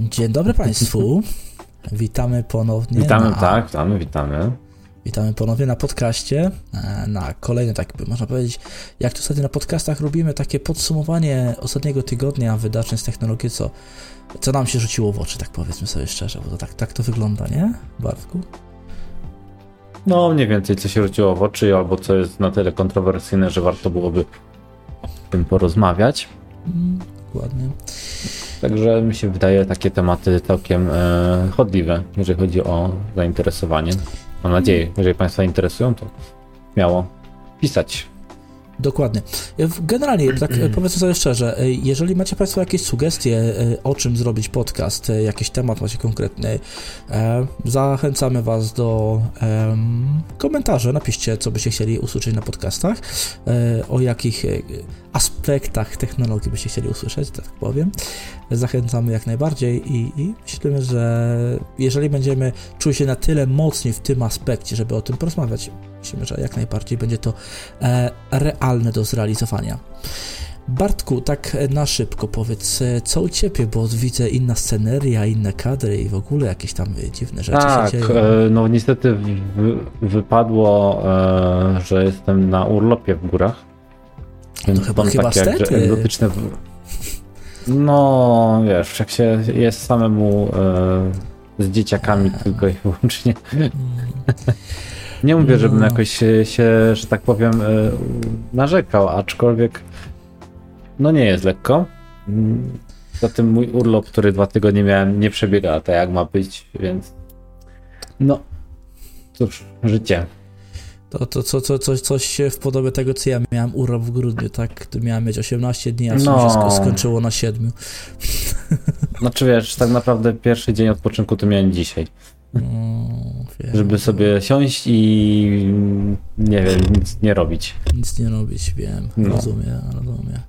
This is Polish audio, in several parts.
Dzień dobry Państwu. Witamy ponownie. Witamy, na, tak, witamy, witamy. Witamy ponownie na podcaście. e, Na kolejny, tak by można powiedzieć, jak tu ostatnio na podcastach robimy takie podsumowanie ostatniego tygodnia wydarzeń z technologii, co, co nam się rzuciło w oczy, tak powiedzmy sobie szczerze, bo to tak, tak to wygląda, nie, Bartku? No, mniej więcej co się rzuciło w oczy, albo co jest na tyle kontrowersyjne, że warto byłoby o tym porozmawiać. Mm, dokładnie. Także mi się wydaje takie tematy całkiem e, chodliwe, jeżeli chodzi o zainteresowanie. Mam nadzieję, jeżeli Państwa interesują, to śmiało pisać. Dokładnie. W- Generalnie, tak e, powiedzmy sobie szczerze, e, jeżeli macie Państwo jakieś sugestie, e, o czym zrobić podcast, e, jakiś temat macie konkretny, e, zachęcamy Was do komentarzy. Napiszcie, co byście chcieli usłyszeć na podcastach, e, o jakich e, aspektach technologii byście chcieli usłyszeć, tak powiem. Zachęcamy jak najbardziej i, i myślimy, że jeżeli będziemy czuć się na tyle mocni w tym aspekcie, żeby o tym porozmawiać, myślimy, że jak najbardziej będzie to e, realne do zrealizowania. Bartku, tak na szybko powiedz, co u Ciebie, bo widzę inna sceneria, inne kadry i w ogóle jakieś tam dziwne rzeczy Tak, się dzieją. e, no niestety wy, wypadło, e, że jestem na urlopie w górach. Więc chyba- mam chyba takie egzo- stety. egzotyczne. No, wiesz, jak się jest samemu e, z dzieciakami tylko i wyłącznie. Nie mówię, żebym No. jakoś się, się, że tak powiem, e, narzekał, aczkolwiek no nie jest lekko. Mm, Zatem mój urlop, który dwa tygodnie miałem, nie przebiega tak jak ma być, więc no cóż, życie. To, to co, co, coś, coś się w podobie tego, co ja miałem urlop w grudniu, tak? Tu miałem mieć 18 dni, a w sumie No. się sko- skończyło na 7. Znaczy wiesz, tak naprawdę pierwszy dzień odpoczynku to miałem dzisiaj, No, wiem, żeby sobie siąść i nie wiem, nic nie robić. Nic nie robić, wiem, No. rozumiem, rozumiem.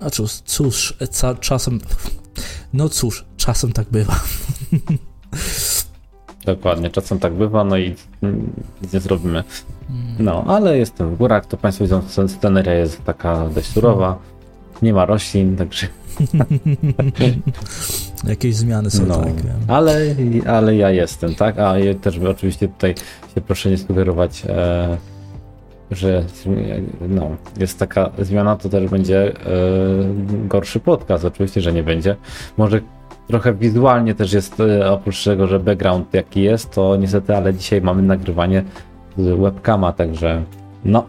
A cóż, cóż, ca- czasem, no cóż, czasem tak bywa. Dokładnie, czasem tak bywa, no i nic nie zrobimy. No, ale jestem w górach, to Państwo widzą, scen- sceneria jest taka dość surowa. Nie ma roślin, także. Jakieś zmiany są, No, tak, ale, ale ja jestem, tak? A ja też oczywiście tutaj się proszę nie sugerować, e, że no, jest taka zmiana, to też będzie e, gorszy podcast. Oczywiście, że nie będzie. Może trochę wizualnie też jest, e, oprócz tego, że background jaki jest, to niestety, ale dzisiaj mamy nagrywanie z webcama, także no,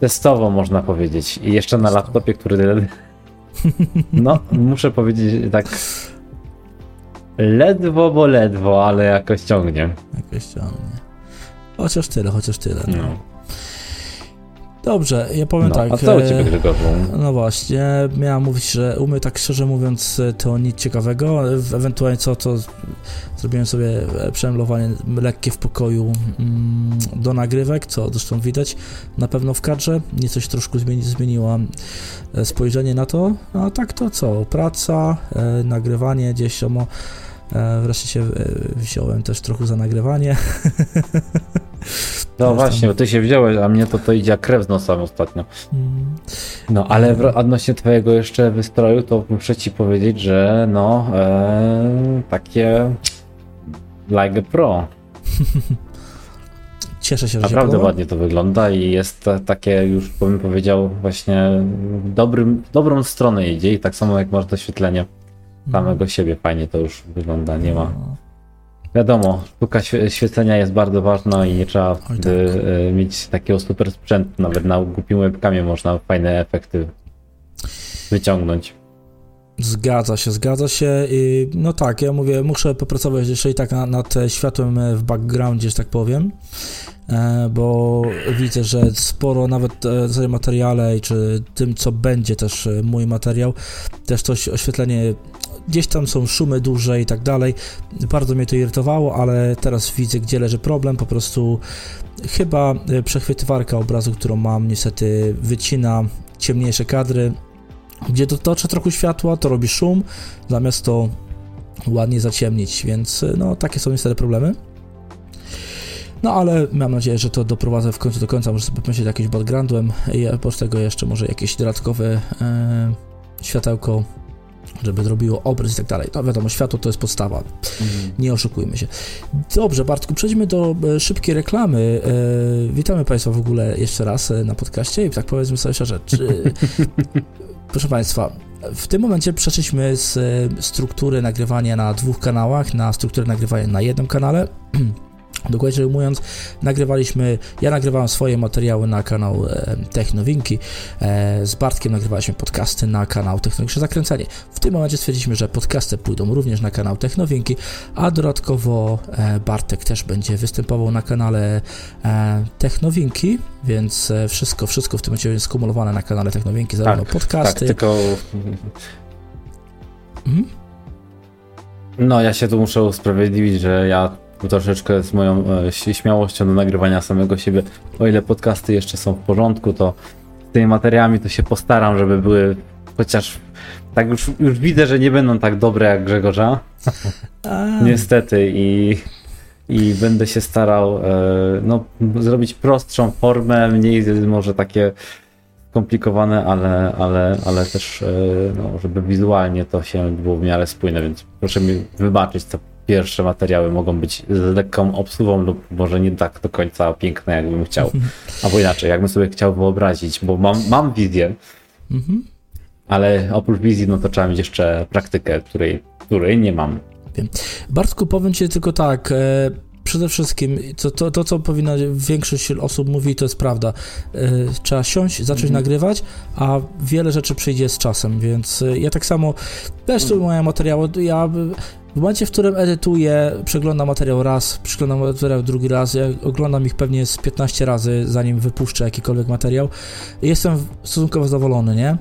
testowo można powiedzieć. I jeszcze na laptopie, który. No, muszę powiedzieć tak. Ledwo, bo ledwo, ale jakoś ciągnie. Jakoś ciągnie. Chociaż tyle, chociaż tyle. No. No. Dobrze, ja powiem No, tak. a co u e, ciebie, Grzegorzu? No właśnie, miałem mówić, że u mnie tak szczerze mówiąc to nic ciekawego. E- Ewentualnie co, to zrobiłem sobie e, przemlowanie lekkie w pokoju mm, do nagrywek, co zresztą widać na pewno w kadrze. Nieco się troszkę zmieni, zmieniło e, spojrzenie na to. A tak to co? Praca, e, nagrywanie gdzieś tam. o, E, wreszcie się e, wziąłem też trochę za nagrywanie. No tam- właśnie, bo ty się wziąłeś, a mnie to to idzie jak krew z nosem ostatnio. Mm, No, ale w, odnośnie twojego jeszcze wystroju, to muszę ci powiedzieć, że no, e, takie like a pro. Cieszę się, że się Naprawdę podoba. ładnie to wygląda i jest ta- takie już bym powiedział właśnie w dobrym, w dobrą stronę idzie i tak samo jak masz doświetlenie samego siebie fajnie to już wygląda, nie ma. Wiadomo, sztuka świe- świecenia jest bardzo ważna i nie trzeba Oj, wtedy, e, mieć takiego super sprzętu, nawet na głupim webcamie można fajne efekty wyciągnąć. Zgadza się, zgadza się. I, no tak, ja mówię, muszę popracować jeszcze i tak na, nad e, światłem e, w backgroundzie, że tak powiem, e, bo widzę, że sporo nawet e, w materiale i czy tym, co będzie też e, mój materiał, też to oś- oświetlenie, gdzieś tam są szumy duże i tak dalej. Bardzo mnie to irytowało, ale teraz widzę, gdzie leży problem. Po prostu chyba e, przechwytywarka obrazu, którą mam, niestety wycina ciemniejsze kadry, gdzie dotoczę trochę światła, to robi szum, zamiast to ładnie zaciemnić, więc no takie są niestety problemy. No ale mam nadzieję, że to doprowadzę w końcu do końca, może sobie pomyśleć jakimś backgroundem i oprócz tego jeszcze może jakieś dodatkowe e, światełko żeby zrobiło obraz i tak dalej. No wiadomo, światło to jest podstawa, mhm. nie oszukujmy się. Dobrze, Bartku, przejdźmy do e, szybkiej reklamy. E, witamy Państwa w ogóle jeszcze raz e, na podcaście i tak powiedzmy sobie szczerze, czy... proszę Państwa, w tym momencie przeszliśmy z e, struktury nagrywania na dwóch kanałach na strukturę nagrywania na jednym kanale. Dokładnie rzecz ujmując, nagrywaliśmy, ja nagrywałem swoje materiały na kanał e, Technowinki, e, z Bartkiem nagrywaliśmy podcasty na kanał Technowinksze Zakręcenie. W tym momencie stwierdziliśmy, że podcasty pójdą również na kanał Technowinki, a dodatkowo e, Bartek też będzie występował na kanale e, Technowinki, więc e, wszystko, wszystko w tym momencie jest skumulowane na kanale Technowinki, zarówno tak, podcasty... Tak, tylko... Hmm? No, ja się tu muszę usprawiedliwić, że ja troszeczkę z moją e, śmiałością do nagrywania samego siebie. O ile podcasty jeszcze są w porządku, to z tymi materiałami to się postaram, żeby były chociaż tak już, już widzę, że nie będą tak dobre jak Grzegorza. Niestety i, i będę się starał e, no, zrobić prostszą formę, mniej może takie skomplikowane, ale, ale, ale też, e, no, żeby wizualnie to się było w miarę spójne, więc proszę mi wybaczyć co pierwsze materiały mogą być z lekką obsługą lub może nie tak do końca piękne, jakbym chciał. Albo inaczej, jakbym sobie chciał wyobrazić, bo mam, mam wizję, mhm. ale oprócz wizji, no to trzeba mieć jeszcze praktykę, której, której nie mam. Bartku, powiem ci tylko tak, e, przede wszystkim to, to, to, co powinna większość osób mówi, to jest prawda. E, trzeba siąść, zacząć mhm. nagrywać, a wiele rzeczy przyjdzie z czasem, więc e, ja tak samo też tu moje materiały, ja w momencie, w którym edytuję, przeglądam materiał raz, przeglądam materiał drugi raz, ja oglądam ich pewnie z 15 razy, zanim wypuszczę jakikolwiek materiał. Jestem stosunkowo zadowolony, nie?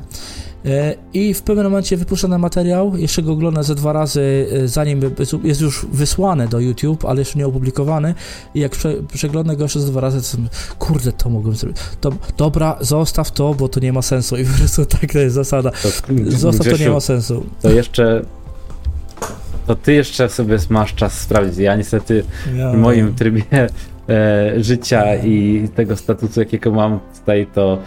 E, I w pewnym momencie wypuszczam ten materiał, jeszcze go oglądam ze dwa razy, e, zanim jest już wysłany do YouTube, ale jeszcze nie opublikowany. I jak prze, przeglądam go jeszcze ze dwa razy, to kurde, to mogłem zrobić. To, dobra, zostaw to, bo to nie ma sensu. I po prostu tak to jest zasada. Zostaw to nie ma sensu. To jeszcze to ty jeszcze sobie masz czas sprawdzić. Ja niestety ja, w moim trybie e, życia i tego statusu, jakiego mam tutaj, to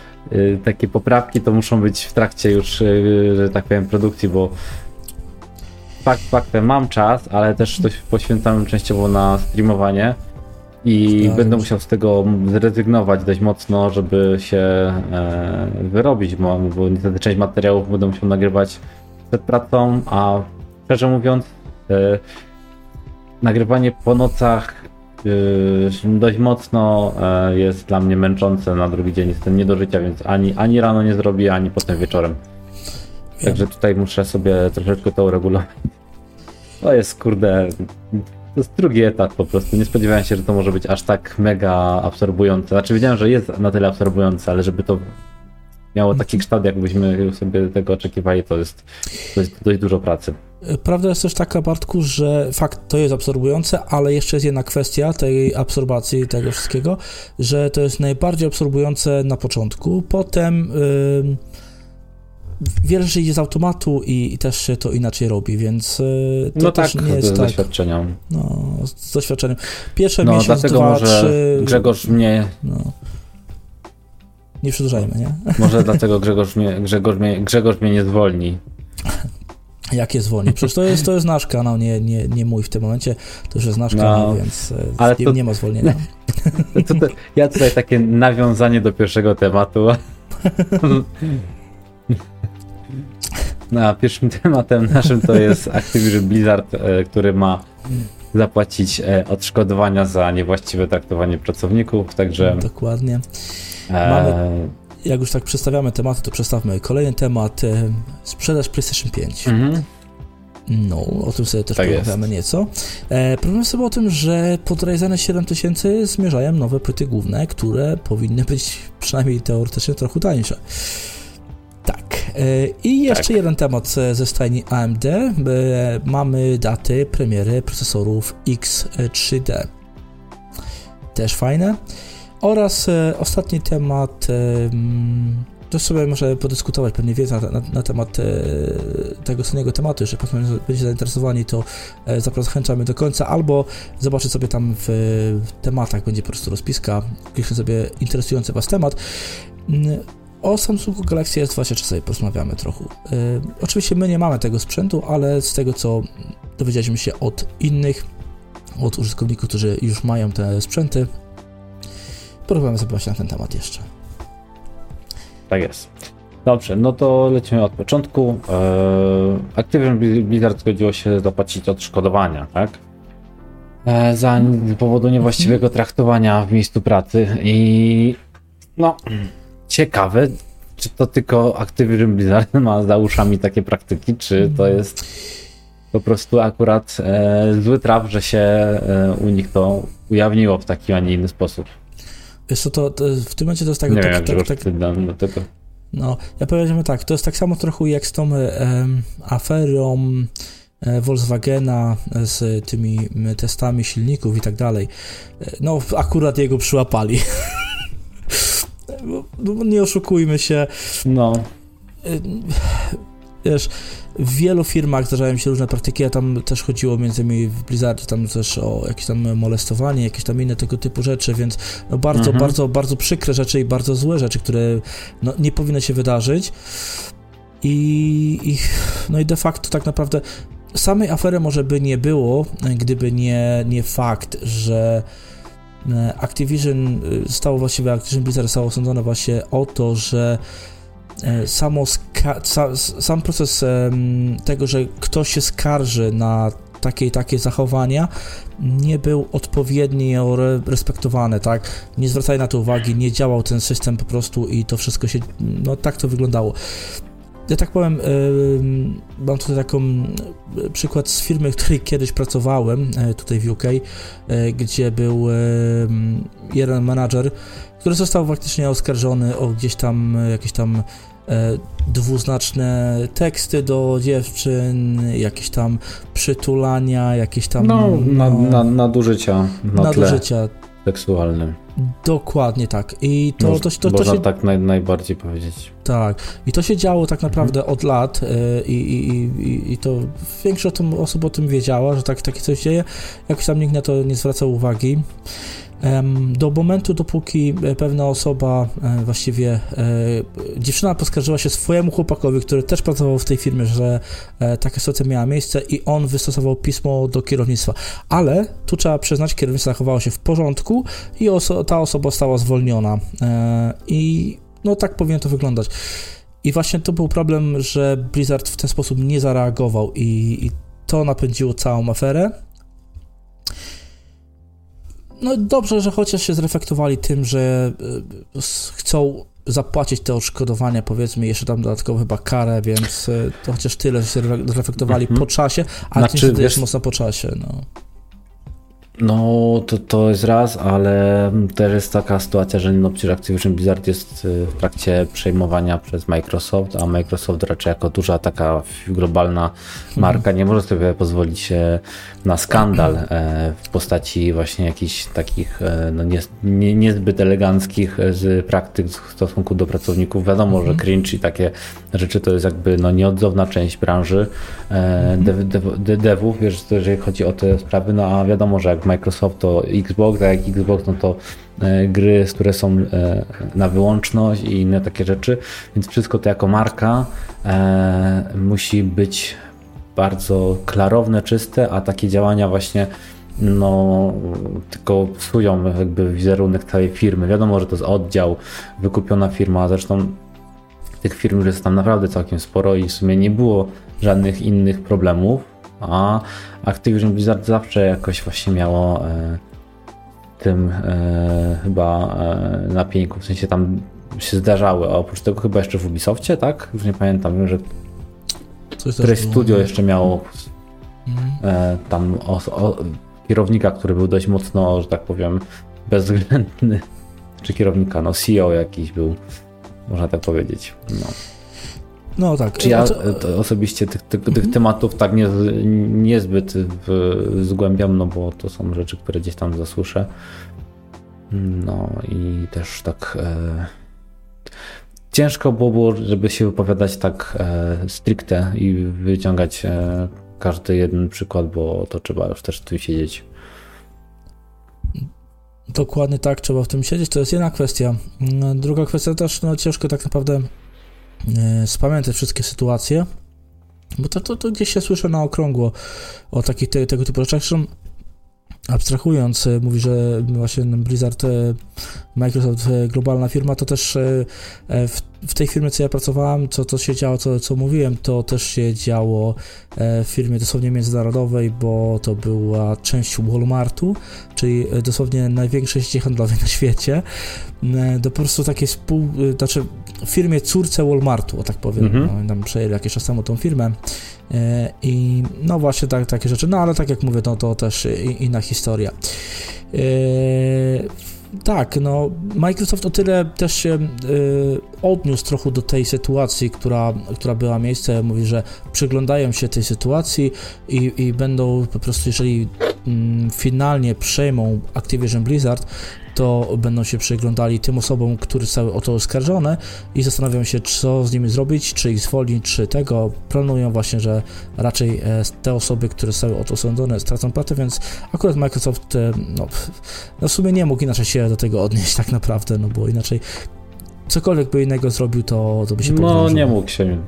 takie poprawki to muszą być w trakcie już, e, że tak powiem, produkcji, bo fakt faktem mam czas, ale też coś poświęcam częściowo na streamowanie i tak. będę musiał z tego zrezygnować dość mocno, żeby się e, wyrobić, bo, bo niestety część materiałów będę musiał nagrywać przed pracą, a szczerze mówiąc E, nagrywanie po nocach dość mocno e, jest dla mnie męczące na drugi dzień. Jestem nie do życia, więc ani, ani rano nie zrobię, ani potem wieczorem. Także tutaj muszę sobie troszeczkę to uregulować. To jest kurde. To jest drugi etap po prostu. Nie spodziewałem się, że to może być aż tak mega absorbujące. Znaczy wiedziałem, że jest na tyle absorbujące, ale żeby to miało taki kształt, jakbyśmy sobie tego oczekiwali, to jest, to jest dość dużo pracy. Prawda jest też taka, Bartku, że fakt to jest absorbujące, ale jeszcze jest jedna kwestia tej absorbacji tego wszystkiego, że to jest najbardziej absorbujące na początku, potem yy, wiele rzeczy idzie z automatu i, i, też się to inaczej robi, więc yy, to no też tak, nie jest z tak. doświadczeniem. No, z doświadczeniem. Pierwsze no, miesiąc, dlatego dwa, może trzy... Grzegorz mnie... No. Nie przedłużajmy, nie? Może dlatego Grzegorz mnie, Grzegorz mnie, Grzegorz mnie nie zwolni. Jakie zwolni? Przecież to jest, to jest nasz kanał, nie, nie, nie mój w tym momencie. To już jest nasz no, kanał, więc e, ale nie, to, nie ma zwolnienia. To, to, ja tutaj takie nawiązanie do pierwszego tematu. No, pierwszym tematem naszym to jest Activision Blizzard, e, który ma zapłacić e, odszkodowania za niewłaściwe traktowanie pracowników, także... Dokładnie. Mamy jak już tak przedstawiamy tematy, to przedstawmy kolejny temat, e, sprzedaż PlayStation 5. Mhm. No, o tym sobie też tak porozmawiamy nieco. E, problem sobie o tym, że pod Ryzen 7000 zmierzają nowe płyty główne, które powinny być przynajmniej teoretycznie trochę tańsze. Tak. E, I jeszcze tak. jeden temat ze stajni AMD. E, mamy daty premiery procesorów X3D. Też fajne. Oraz e, ostatni temat, e, to sobie może podyskutować pewnie wiedza na, na, na temat e, tego ostatniego tematu, jeżeli Państwo będzie zainteresowani, to e, zachęcamy do końca, albo zobaczyć sobie tam w, w tematach, będzie po prostu rozpiska, kliknę sobie interesujący Was temat. O Samsungu Galaxy S23 sobie porozmawiamy trochę. Yy, oczywiście my nie mamy tego sprzętu, ale z tego co dowiedzieliśmy się od innych, od użytkowników, którzy już mają te sprzęty, porozmawiamy sobie właśnie na ten temat jeszcze. Tak jest. Dobrze, no to lecimy od początku. Eee, Activision Blizzard zgodziło się zapłacić odszkodowania, tak? Eee, za z powodu niewłaściwego traktowania w miejscu pracy i no, ciekawe, czy to tylko Activision Blizzard ma za uszami takie praktyki, czy to jest po prostu akurat e, zły traf, że się e, u nich to ujawniło w taki, a nie inny sposób. Wiesz co, to, to w tym momencie to jest tak... Nie tak, wiem, tak, tak, tak, do tego. No, ja powiedziałbym tak, to jest tak samo trochę jak z tą e, aferą e, Volkswagena z tymi testami silników i tak dalej. E, no, akurat jego przyłapali. no, nie oszukujmy się. No. E, wiesz, w wielu firmach zdarzają się różne praktyki, a tam też chodziło między innymi w Blizzardzie tam też o jakieś tam molestowanie, jakieś tam inne tego typu rzeczy, więc no bardzo, mhm. bardzo, bardzo przykre rzeczy i bardzo złe rzeczy, które no, nie powinny się wydarzyć. I, I, no i de facto tak naprawdę samej afery może by nie było, gdyby nie, nie fakt, że Activision stało właściwie, Activision Blizzard zostało osądzone właśnie o to, że E, samo sam proces tego, że ktoś się skarży na takie i takie zachowania nie był odpowiednio respektowany, tak? Nie zwracali na to uwagi, nie działał ten system po prostu i to wszystko się, no tak to wyglądało. Ja tak powiem, yy, mam tutaj taką yy, przykład z firmy, w której kiedyś pracowałem, yy, tutaj w UK, gdzie był jeden menadżer, który został faktycznie oskarżony o gdzieś tam jakieś tam E, dwuznaczne teksty do dziewczyn, jakieś tam przytulania, jakieś tam... No, no, na, nadużycia na nadużycia. Seksualnym. Dokładnie tak. I to, Moż, to, to, to, to się... tak naj, najbardziej powiedzieć. Tak. I to się działo tak naprawdę mhm. od lat e, i, i, i, i to większość osób o tym wiedziała, że tak, takie coś dzieje. Jakoś tam nikt na to nie zwracał uwagi do momentu, dopóki e, pewna osoba, e, właściwie e, dziewczyna poskarżyła się swojemu chłopakowi, który też pracował w tej firmie, że taka sytuacja miała miejsce i on wystosował pismo do kierownictwa. Ale tu trzeba przyznać, kierownictwo zachowało się w porządku i oso ta osoba została zwolniona. I no tak powinno to wyglądać. I właśnie to był problem, że Blizzard w ten sposób nie zareagował i, i to napędziło całą aferę no dobrze, że chociaż się zreflektowali tym, że e, chcą zapłacić te odszkodowania, powiedzmy, jeszcze tam dodatkowo chyba karę, więc e, to chociaż tyle, że się zreflektowali mm -hmm. po czasie, ale znaczy, tym wiesz, mocno po czasie, no. No, to, to jest raz, ale też jest taka sytuacja, że no, przecież Activision Blizzard jest y, w trakcie przejmowania przez Microsoft, a Microsoft raczej jako duża taka globalna marka nie może sobie pozwolić na skandal e, w postaci właśnie jakichś takich e, no, nie, nie, niezbyt eleganckich e, z praktyk w stosunku do pracowników. Wiadomo, że mhm. cringe i takie rzeczy to jest jakby no, nieodzowna część branży mhm. dev, dev, devów, jeżeli chodzi o te sprawy, no a wiadomo, że jak Microsoft to Xbox, a jak Xbox no to e, gry, które są e, na wyłączność i inne takie rzeczy, więc wszystko to jako marka e, musi być bardzo klarowne, czyste, a takie działania właśnie no, tylko psują jakby wizerunek całej firmy. Wiadomo, że to jest oddział, wykupiona firma, zresztą tych firm już jest tam naprawdę całkiem sporo i w sumie nie było żadnych innych problemów, a Activision Blizzard zawsze jakoś właśnie miało e, tym e, chyba e, na pieńku, w sensie tam się zdarzały, a oprócz tego chyba jeszcze w Ubisoftie, tak? Już nie pamiętam, wiem, że któreś studio jeszcze miało mhm. e, tam o, o, kierownika, który był dość mocno, że tak powiem, bezwzględny, czy kierownika, no CEO jakiś był, można tak powiedzieć. No. No tak. Czy ja znaczy- osobiście tych, tych, tych mhm. tematów tak nie, niezbyt w, zgłębiam, no bo to są rzeczy, które gdzieś tam zasłyszę. No i też tak e, ciężko było, żeby się wypowiadać tak e, stricte i wyciągać e, każdy jeden przykład, bo to trzeba już też tu siedzieć. Dokładnie tak, trzeba w tym siedzieć. To jest jedna kwestia. Druga kwestia też, no ciężko tak naprawdę e, spamiętać wszystkie sytuacje, bo to, to, to gdzieś się słyszę na okrągło o takich te, tego typu rzeczach. Zresztą abstrahując, e, mówi, że właśnie Blizzard, e, Microsoft, globalna firma, to też w, w tej firmie, co ja pracowałem, co, co się działo, co, co mówiłem, to też się działo w firmie dosłownie międzynarodowej, bo to była część Walmartu, czyli dosłownie największej sieci handlowej na świecie. Do po prostu takiej spół... znaczy w firmie córce Walmartu, o tak powiem. Mhm. No, tam przejęli jakiś czas temu tą firmę E, I no właśnie tak, takie rzeczy. No ale tak jak mówię, no to też inna historia. E, tak, no Microsoft o tyle też się odniósł trochę do tej sytuacji, która, która była miejsce. Mówi, że przyglądają się tej sytuacji i, i będą po prostu, jeżeli y, finalnie przejmą Activision Blizzard, to będą się przyglądali tym osobom, które zostały o to oskarżone i zastanawiają się, co z nimi zrobić, czy ich zwolnić, czy tego. Planują właśnie, że raczej e, te osoby, które zostały o to osądzone, stracą pracę, więc akurat Microsoft e, no, no w sumie nie mógł inaczej się do tego odnieść tak naprawdę, no bo inaczej cokolwiek by innego zrobił, to, to by się No, nie mógł się.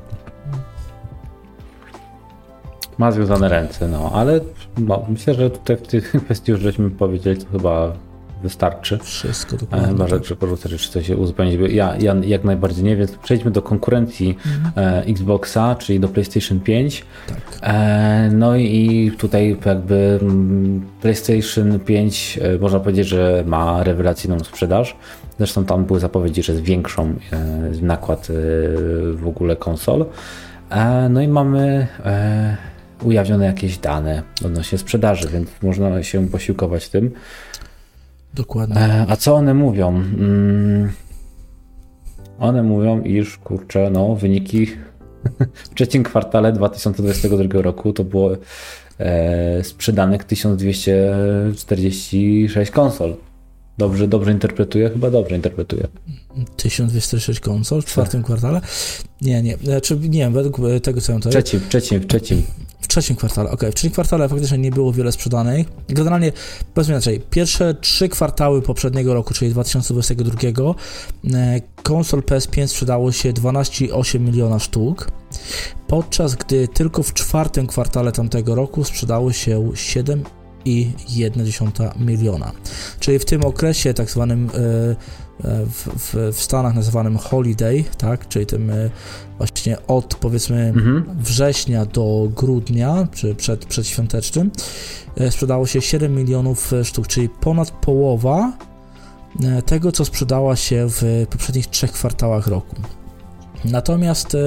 Ma związane ręce, no, ale no, myślę, że tutaj w tych kwestii już żeśmy powiedzieli, to chyba wystarczy. Wszystko dokładnie. Chyba, że tak. porzucać, czy coś się uzupełnić. Ja, ja jak najbardziej nie, więc przejdźmy do konkurencji mhm. e, Xboxa, czyli do PlayStation 5. Tak. E, no i tutaj jakby mm, PlayStation 5 e, można powiedzieć, że ma rewelacyjną sprzedaż. Zresztą tam były zapowiedzi, że zwiększą e, nakład e, w ogóle konsol. E, no i mamy ujawnione jakieś dane odnośnie sprzedaży, więc można się posiłkować tym. Dokładnie. E, a co one mówią? Mm, one mówią, iż kurczę, no wyniki w trzecim kwartale 2022 roku to było e, sprzedanych 1246 konsol. Dobrze, dobrze interpretuję? Chyba dobrze interpretuję. 1206 konsol w czwartym kwartale? Nie, nie. Znaczy, nie wiem, według tego co ja tutaj... Trzecim, w trzecim, w trzecim. W trzecim kwartale, ok. W trzecim kwartale faktycznie nie było wiele sprzedanych. Generalnie, powiedzmy inaczej, pierwsze trzy kwartały poprzedniego roku, czyli 2022, e, konsol PS5 sprzedało się 12,8 miliona sztuk, podczas gdy tylko w czwartym kwartale tamtego roku sprzedało się 7 i 1,1 miliona. Czyli w tym okresie, tak zwanym e, w, w, w, Stanach nazywanym holiday, tak, czyli tym e, właśnie od powiedzmy mhm. września do grudnia, czy przed, przedświątecznym, sprzedało się 7 milionów sztuk, czyli ponad połowa tego, co sprzedała się w poprzednich trzech kwartałach roku. Natomiast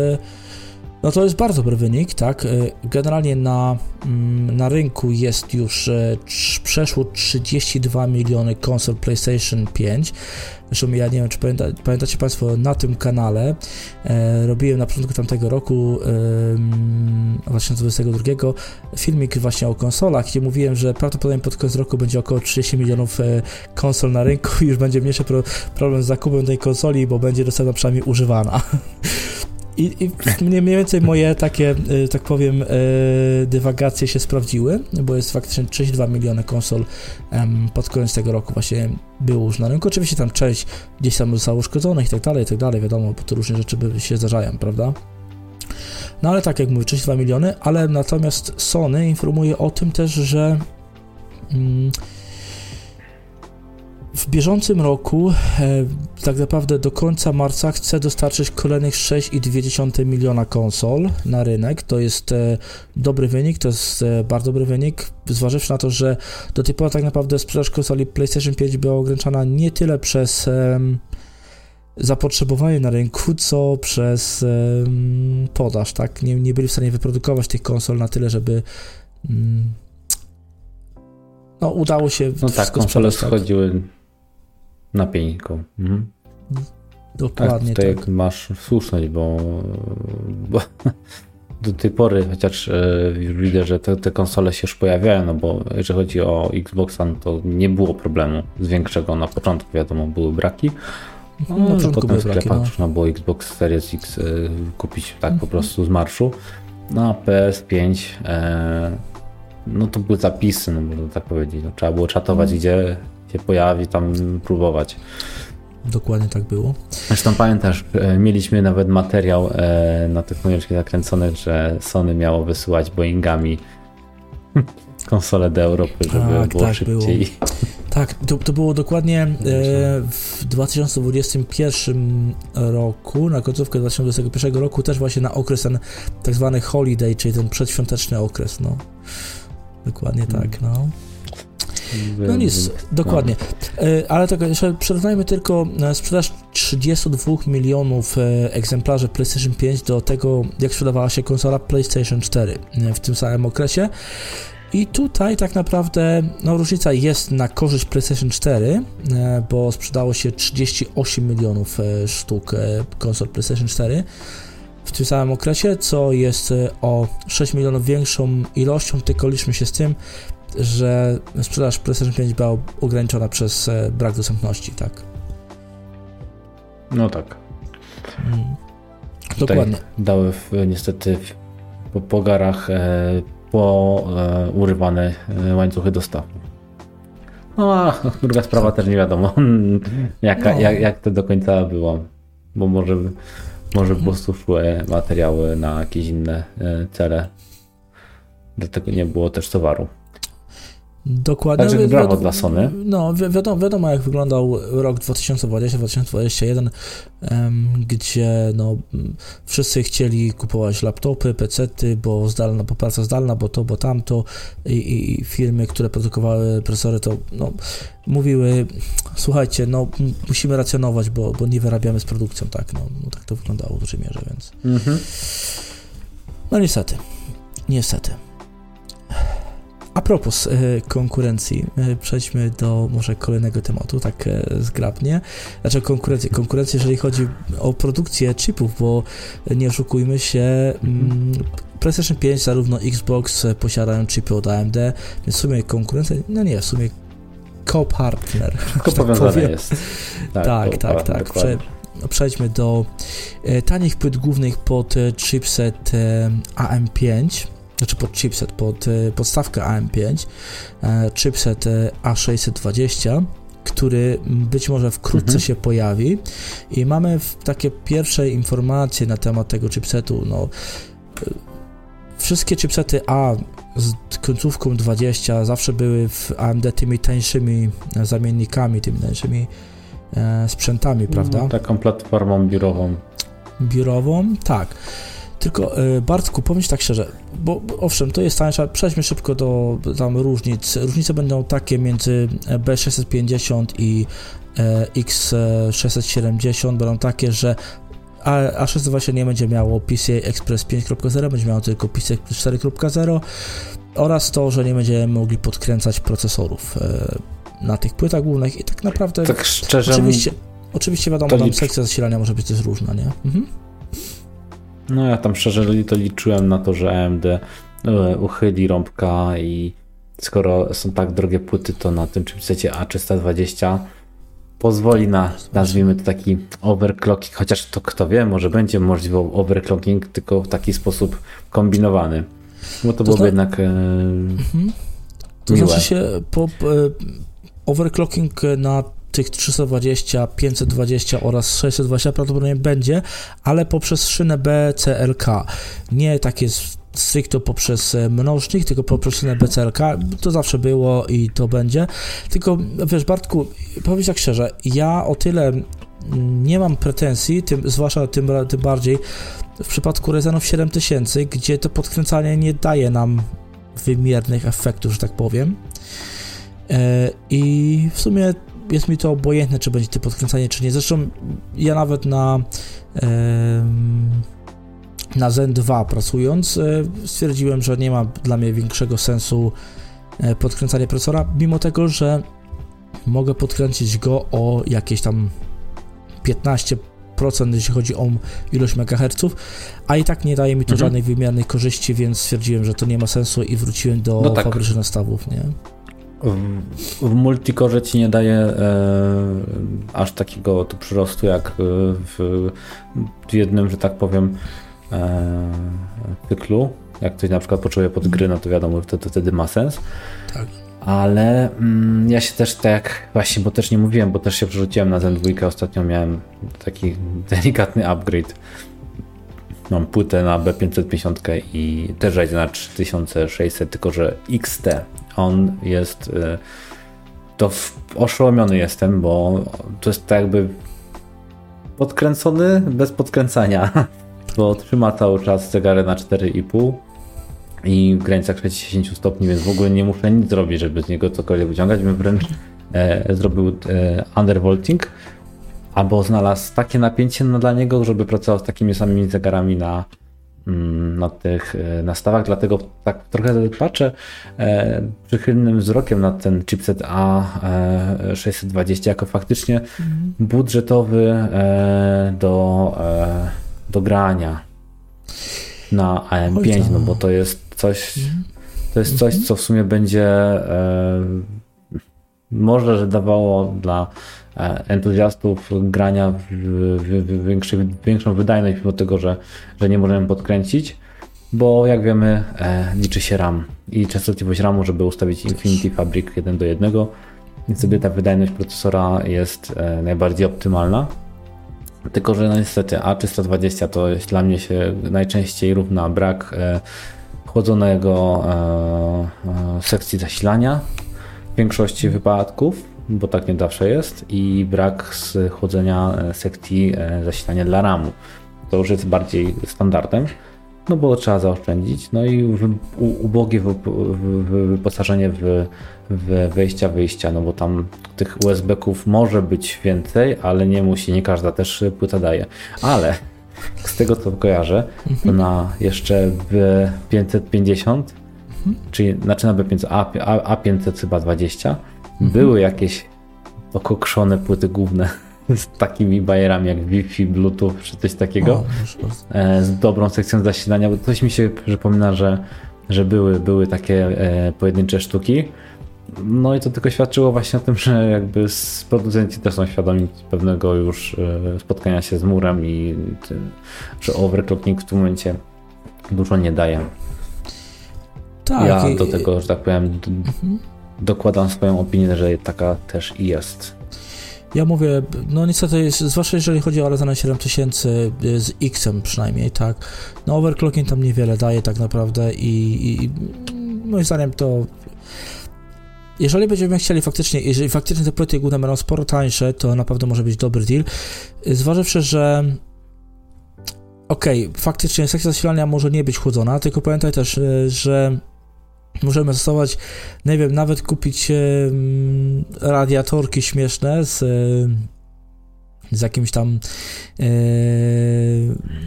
no to jest bardzo dobry wynik, tak? E, generalnie na, mm, na rynku jest już e, przeszło 32 miliony konsol PlayStation 5. Zresztą ja nie wiem, czy pamięta, pamiętacie Państwo, na tym kanale e, robiłem na początku tamtego roku, e, 2022, filmik właśnie o konsolach, gdzie mówiłem, że prawdopodobnie pod koniec roku będzie około 30 milionów e, konsol na rynku i już będzie mniejszy pro, problem z zakupem tej konsoli, bo będzie dostępna przynajmniej używana. I, I, mniej więcej moje takie, y, tak powiem, y, dywagacje się sprawdziły, bo jest faktycznie 32 miliony konsol pod koniec tego roku właśnie było już na rynku. Oczywiście tam część gdzieś tam zostało uszkodzonych i tak dalej, i tak dalej, wiadomo, bo to różne rzeczy się zdarzają, prawda? No ale tak jak mówię, 32 miliony, ale natomiast Sony informuje o tym też, że mm, w bieżącym roku, e, tak naprawdę do końca marca, chce dostarczyć kolejnych 6,2 miliona konsol na rynek. To jest e, dobry wynik, to jest e, bardzo dobry wynik, zważywszy na to, że do tej pory tak naprawdę sprzedaż konsoli PlayStation 5 była ograniczana nie tyle przez zapotrzebowanie na rynku, co przez podaż, tak? Nie, nie byli w stanie wyprodukować tych konsol na tyle, żeby mm, no, udało się. No tak, konsole tak. schodziły na pieniku. Mhm. Dokładnie tak. Tutaj tak. masz słuszność, bo, bo do tej pory, chociaż e, już widzę, że te, te, konsole się już pojawiają, no bo jeżeli chodzi o Xboxa, no to nie było problemu z większego. Na początku wiadomo, były braki. No, na początku potem braki, no. można było Xbox Series X e, kupić tak po prostu z marszu. Na PS5 e, no to były zapisy, no można tak powiedzieć. No, trzeba było czatować, mm. gdzie się pojawi, tam próbować. Dokładnie tak było. Zresztą pamiętasz, e, mieliśmy nawet materiał e, na tych chmureczkach zakręconych, że Sony miało wysyłać Boeingami konsolę do Europy, żeby tak, było tak szybciej. Było. Tak, to, to było dokładnie e, w 2021 roku, na końcówkę 2021 roku, też właśnie na okres ten tak zwany holiday, czyli ten przedświąteczny okres, no. Dokładnie tak, no. No nic, dokładnie. E, ale tak, jeszcze przyrównajmy tylko e, sprzedaż 32 milionów e, egzemplarzy PlayStation 5 do tego, jak sprzedawała się konsola PlayStation 4 w tym samym okresie. I tutaj tak naprawdę no, różnica jest na korzyść PlayStation 4, bo sprzedało się 38 milionów sztuk konsol PlayStation 4 w tym samym okresie, co jest o 6 milionów większą ilością, tylko liczmy się z tym, że sprzedaż PlayStation 5 była ograniczona przez e, brak dostępności, tak? No tak. Hmm. Dokładnie. Dały w, niestety w, po pogarach e, po e, urywane e, łańcuchy dostaw. No a druga sprawa też nie wiadomo, jaka, no. jak, jak to do końca było, bo może, może po prostu szły materiały na jakieś inne e, cele. Dlatego nie było też towaru. Dokładnie. Także no, brawo dla Sony. No, wi wiadomo, wiadomo, jak wyglądał rok 2020-2021, um, gdzie no, wszyscy chcieli kupować laptopy, pecety, bo zdalna, bo praca zdalna, bo to, bo tamto i, i firmy, które produkowały procesory, to no, mówiły, słuchajcie, no musimy racjonować, bo, bo nie wyrabiamy z produkcją, tak, no, no tak to wyglądało w dużej mierze, więc mhm. no niestety, niestety. A propos e, konkurencji, e, przejdźmy do może kolejnego tematu, tak e, zgrabnie. Znaczy konkurencji, konkurencji, jeżeli chodzi o produkcję chipów, bo nie oszukujmy się, mm, PlayStation 5, zarówno Xbox posiadają chipy od AMD, więc w sumie konkurencja, no nie, w sumie co-partner. Co tak jest. Tak, tak, tak. tak. Prze przejdźmy do tanich płyt głównych pod chipset AM5 znaczy pod chipset, pod e, podstawkę AM5, e, chipset e, A620, który być może wkrótce mhm. się pojawi i mamy takie pierwsze informacje na temat tego chipsetu, no wszystkie chipsety A z końcówką 20 zawsze były w AMD tymi tańszymi zamiennikami, tymi tańszymi sprzętami, prawda? No, taką platformą biurową. Biurową, tak. Tylko e, Bartku, powiem Ci tak szczerze, bo, owszem, to jest tańsze, przejdźmy szybko do tam różnic. Różnice będą takie między B650 i e, X670, będą takie, że a, A620 nie będzie miało PCI Express 5.0, będzie miało tylko PCI Express 4.0 oraz to, że nie będziemy mogli podkręcać procesorów e, na tych płytach głównych i tak naprawdę tak szczerze oczywiście, oczywiście wiadomo, tam sekcja zasilania może być też różna, nie? Mhm. No ja tam szczerze to liczyłem na to, że AMD e, uchyli rąbka i skoro są tak drogie płyty, to na tym chipsecie A320 pozwoli na, nazwijmy to taki overclocking, chociaż to kto wie, może będzie możliwy overclocking, tylko w taki sposób kombinowany. Bo to, to byłoby zna... jednak e, mhm. To miłe. znaczy się po, e, overclocking na tych 320, 520 oraz 620 prawdopodobnie będzie, ale poprzez szynę BCLK. Nie takie stricte poprzez e, mnożnik, tylko poprzez szynę BCLK. To zawsze było i to będzie. Tylko wiesz, Bartku, powiem tak szczerze, ja o tyle nie mam pretensji, tym, zwłaszcza tym, tym bardziej w przypadku Ryzenów 7000, gdzie to podkręcanie nie daje nam wymiernych efektów, że tak powiem. E, I w sumie jest mi to obojętne, czy będzie to podkręcanie, czy nie. Zresztą ja nawet na na Zen 2 pracując e, stwierdziłem, że nie ma dla mnie większego sensu e, podkręcanie procesora, mimo tego, że mogę podkręcić go o jakieś tam 15%, jeśli chodzi o ilość megaherców, a i tak nie daje mi to mhm. żadnej wymiernej korzyści, więc stwierdziłem, że to nie ma sensu i wróciłem do no tak. fabrycznych nastawów, nie? W, w multikorze ci nie daje e, aż takiego tu przyrostu jak w, w jednym, że tak powiem, e, cyklu. Jak ktoś na przykład potrzebuje pod gry, no to wiadomo, wtedy, wtedy ma sens. Tak. ale mm, ja się też tak właśnie, bo też nie mówiłem, bo też się przerzuciłem na Zen 2, ostatnio miałem taki delikatny upgrade. Mam płytę na B550 i też na 3600, tylko że XT. On jest y, to oszołomiony jestem, bo to jest tak jakby podkręcony bez podkręcania, bo trzyma cały czas zegarę na 4,5 i w granicach 60 stopni, więc w ogóle nie muszę nic zrobić, żeby z niego cokolwiek wyciągać, bym wręcz e, zrobił e, undervolting, albo znalazł takie napięcie dla niego, żeby pracował z takimi samymi zegarami na, na tych e, nastawach, dlatego tak trochę patrzę e, przychylnym wzrokiem na ten chipset A620 jako faktycznie mhm. budżetowy e, do, e, do grania na AM5, no bo to jest coś, mhm. to jest coś, co w sumie będzie e, może, że dawało dla e, entuzjastów grania w, w, w większy, większą wydajność, mimo tego, że, że nie możemy podkręcić, bo jak wiemy, e, liczy się RAM i częstotliwość RAMu, żeby ustawić Infinity Fabric 1 do 1, więc sobie ta wydajność procesora jest e, najbardziej optymalna. Tylko, że no niestety A320 to jest dla mnie się najczęściej równa brak e, chłodzonego e, e, sekcji zasilania w większości wypadków, bo tak nie zawsze jest, i brak chłodzenia e, sekcji zasilania dla RAMu. To już jest bardziej standardem, no bo trzeba zaoszczędzić. No i ubogie wyposażenie w, w wejścia, wyjścia, no bo tam tych USB-ków może być więcej, ale nie musi, nie każda też płyta daje. Ale z tego co kojarzę, to mhm. na jeszcze w 550, mhm. czyli znaczy na B500, A, A, A500 chyba 20, mhm. Były jakieś okokszone płyty główne z takimi bajerami jak Wi-Fi, Bluetooth czy coś takiego, o, e, z dobrą sekcją zasilania, bo coś mi się przypomina, że, że były, były takie e, pojedyncze sztuki. No i to tylko świadczyło właśnie o tym, że jakby producenci też są świadomi pewnego już e, spotkania się z murem i że overclocking w tym momencie dużo nie daje. Tak. Ja do tego, że tak powiem, mhm. Dokładam swoją opinię, że taka też jest. Ja mówię, no niestety, zwłaszcza jeżeli chodzi o Ryzen 7000 y, z X-em przynajmniej, tak, no overclocking tam niewiele daje tak naprawdę i, i moim zdaniem to jeżeli będziemy chcieli faktycznie, jeżeli faktycznie te płyty główne będą sporo tańsze, to na pewno może być dobry deal. Zważywszy, że okej, okay, faktycznie sekcja zasilania może nie być chłodzona, tylko pamiętaj też, e, że możemy zastosować, nie wiem, nawet kupić radiatorki śmieszne z z jakimiś tam e,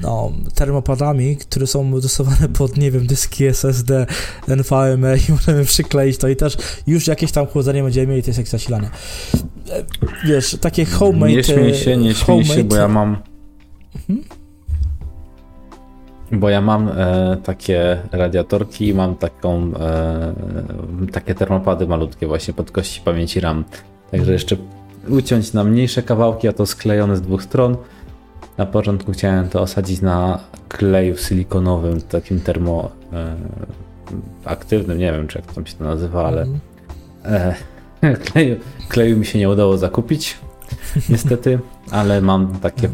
no, termopadami, które są dostosowane pod, nie wiem, dyski SSD, NVMe i możemy przykleić to i też już jakieś tam chłodzenie będziemy mieli tej sekcji zasilania. E, wiesz, takie homemade... Nie śmiej się, nie śmiej się, bo ja mam... Mhm. Bo ja mam e, takie radiatorki i mam taką, e, takie termopady malutkie właśnie pod kości pamięci RAM. Także jeszcze uciąć na mniejsze kawałki, a to sklejone z dwóch stron. Na początku chciałem to osadzić na kleju silikonowym, takim termo e, aktywnym, nie wiem czy jak to się to nazywa, ale e, kleju, kleju mi się nie udało zakupić niestety, ale mam takie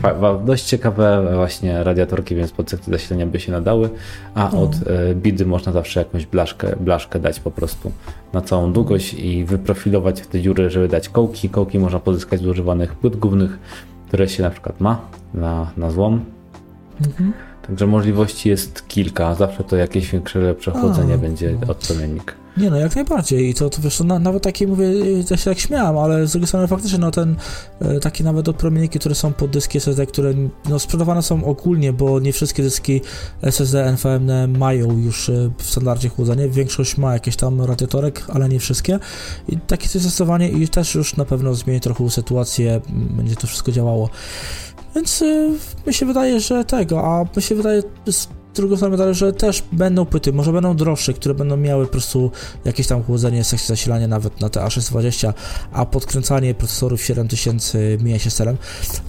dość ciekawe właśnie radiatorki, więc pod sekcję zasilania by się nadały, a no. od e, bidy można zawsze jakąś blaszkę, blaszkę dać po prostu na całą długość i wyprofilować w te dziury, żeby dać kołki. Kołki można pozyskać z używanych płyt głównych, które się na przykład ma na, na złom. Mhm. Także możliwości jest kilka, zawsze to jakieś większe, lepsze chłodzenie będzie no. Nie no, jak najbardziej. I to, to wiesz, na, nawet takie mówię, ja się tak śmiałam, ale z drugiej strony faktycznie, no ten, e, takie nawet odpromienniki, które są pod dyski SSD, które no, sprzedawane są ogólnie, bo nie wszystkie dyski SSD NVMe mają już e, w standardzie chłodzenie. Większość ma jakieś tam radiatorek, ale nie wszystkie. I takie zastosowanie i też już na pewno zmieni trochę sytuację, będzie to wszystko działało. Więc y, mi się wydaje, że tego, a mi się wydaje drugą stronę medalu, że też będą płyty, może będą droższe, które będą miały po prostu jakieś tam chłodzenie, sekcję zasilania nawet na te A620, a podkręcanie procesorów 7000 mija się celem,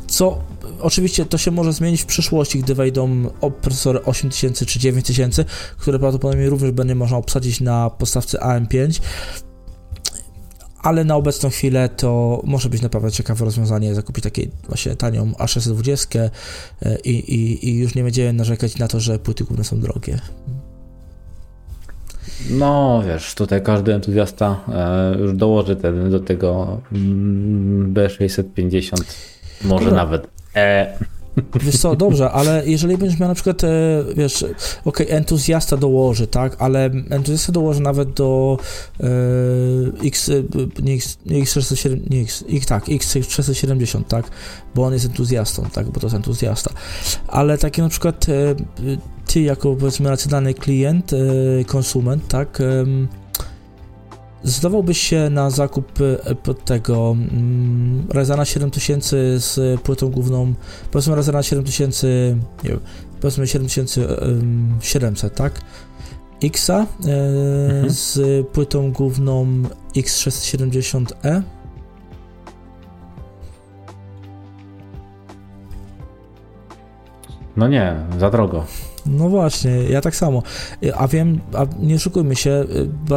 co oczywiście to się może zmienić w przyszłości, gdy wejdą procesory 8000 czy 9000, które prawdopodobnie również będzie można obsadzić na podstawce AM5, ale na obecną chwilę to może być naprawdę ciekawe rozwiązanie zakupić takiej właśnie tanią A620 e, i, i, i już nie będziemy narzekać na to, że płyty główne są drogie. No, wiesz, tutaj każdy entuzjasta e, już dołoży ten, do tego mm, B650, może Dobra. nawet E. Wiesz co, dobrze, ale jeżeli będziesz miał na przykład, e, wiesz, okay, entuzjasta dołoży, tak, ale entuzjasta dołoży nawet do e, X, e, nie X, nie X670, nie X, X, tak, X670, tak, bo on jest entuzjastą, tak, bo to jest entuzjasta, ale taki na przykład e, ty jako, powiedzmy, racjonalny klient, e, konsument, tak, zdawałbyś się na zakup e, tego mm, Ryzena 7000 z płytą główną, powiedzmy Ryzena 7000, nie wiem, powiedzmy 7700, tak? Xa e, mhm. z płytą główną X670E. No nie, za drogo. No właśnie, ja tak samo. A wiem, a nie szukujmy się,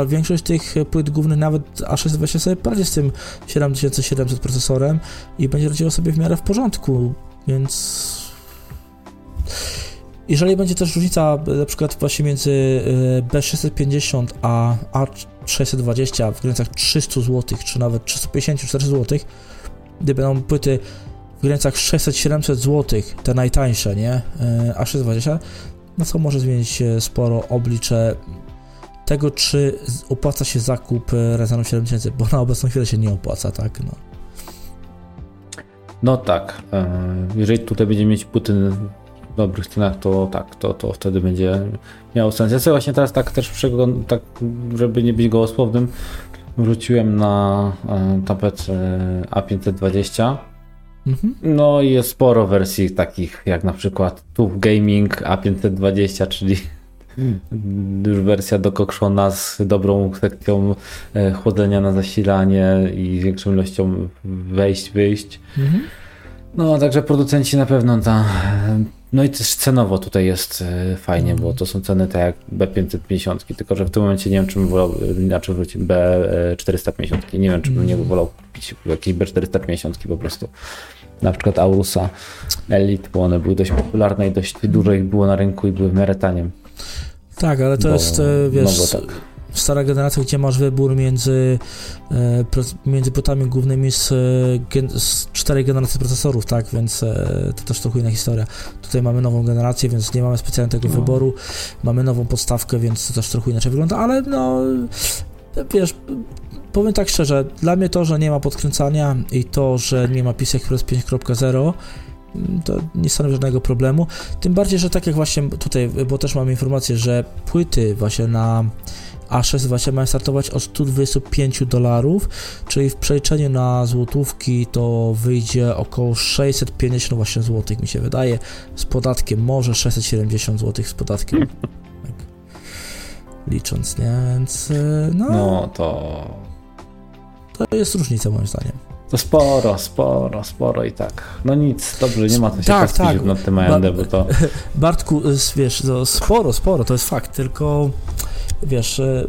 większość tych płyt głównych, nawet A620 sobie poradzi z tym 7700 procesorem i będzie radziło sobie w miarę w porządku, więc... Jeżeli będzie też różnica na przykład właśnie między e, B650 a A620 w granicach 300 zł, czy nawet 350-400 zł, gdy będą płyty w granicach 600-700 zł, te najtańsze, nie? E, A620, no co może zmienić sporo oblicze tego, czy opłaca się zakup e, Ryzenu 7000, bo na obecną chwilę się nie opłaca, tak? No, no tak. E, jeżeli tutaj będziemy mieć Putin w dobrych cenach, to tak, to, to wtedy będzie miało sens. Ja sobie właśnie teraz tak też przeglądam, tak, żeby nie być gołosłownym, wróciłem na e, tapet A520 Mhm. No i jest sporo wersji takich jak na przykład TUF Gaming A520, czyli już wersja dokokszona z dobrą sekcją e, chłodzenia na zasilanie i większą ilością wejść, wyjść. Mhm. No, także producenci na pewno ta. No i też cenowo tutaj jest e, fajnie, bo to są ceny tak jak B550, tylko że w tym momencie nie wiem, czy bym wolał, inaczej wrócić, B450. Nie wiem, czy bym nie wolał kupić jakieś B450 po prostu. Na przykład Aurusa Elite, bo one były dość popularne i dość dużo ich było na rynku i były w miarę tanie. Tak, ale to bo, jest, e, wiesz, no tak stara generacja, gdzie masz wybór między, e, między płytami głównymi z, z czterej generacji procesorów, tak, więc e, to też trochę inna historia. Tutaj mamy nową generację, więc nie mamy specjalnie tego no. wyboru. Mamy nową podstawkę, więc to też trochę inaczej wygląda, ale no, wiesz, powiem tak szczerze, dla mnie to, że nie ma podkręcania i to, że nie ma PCI Express 5.0 to nie stanowi żadnego problemu. Tym bardziej, że tak jak właśnie tutaj, bo też mamy informację, że płyty właśnie na a6 właśnie mają startować od 125 dolarów, czyli w przeliczeniu na złotówki to wyjdzie około 650 właśnie złotych mi się wydaje, z podatkiem może 670 złotych z podatkiem. tak. Licząc, nie? Więc e, no, no to to jest różnica moim zdaniem. To sporo, sporo, sporo i tak. No nic, dobrze, nie ma co się tak, tak. nad tym AMD, bo to... Bartku, wiesz, to sporo, sporo, to jest fakt, tylko wiesz, e,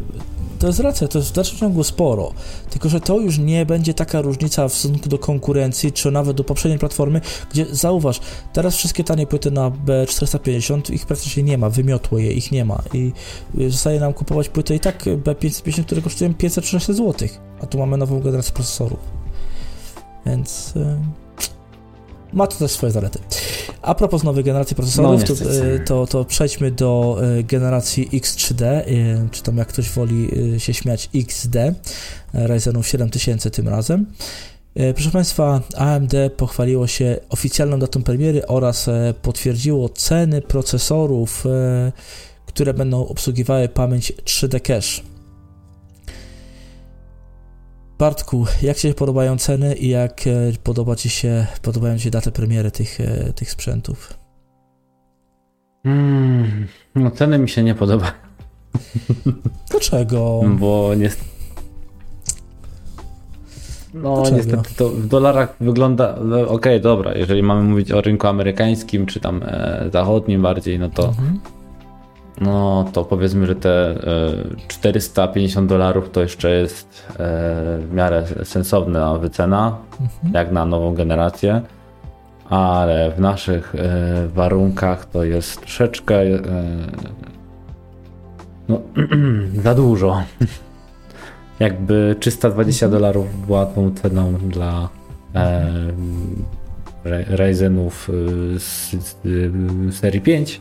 to jest racja, to jest w dalszym ciągu sporo. Tylko, że to już nie będzie taka różnica w stosunku do konkurencji, czy nawet do poprzedniej platformy, gdzie zauważ, teraz wszystkie tanie płyty na B450, ich praktycznie nie ma, wymiotło je, ich nie ma. I zostaje nam kupować płyty i tak B550, które kosztują 500-600 zł, a tu mamy nową generację procesorów. Więc. Yy ma to też swoje zalety. A propos nowej generacji procesorów, no, to, e, to, to, przejdźmy do e, generacji X3D, e, czy tam jak ktoś woli się śmiać XD, Ryzenów 7000 tym razem. Proszę Państwa, AMD pochwaliło się oficjalną datą premiery oraz potwierdziło ceny procesorów, które będą obsługiwały pamięć 3D Cache. Bartku, jak Ci się podobają ceny i jak e, podoba Ci się, podobają Ci daty premiery tych, e, tych sprzętów? Hmm, no ceny mi się nie podobają. Dlaczego? Bo niestety no Dlaczego? niestety to w dolarach wygląda, no, okej, okay, dobra, jeżeli mamy mówić o rynku amerykańskim, czy tam e, zachodnim bardziej, no to mhm. No to powiedzmy, że te 450 dolarów to jeszcze jest w miarę sensowna wycena, mhm. jak na nową generację, ale w naszych warunkach to jest troszeczkę no, za dużo. Jakby 320 mhm. dolarów była tą ceną dla e, Ryzenów z, z, z, serii 5,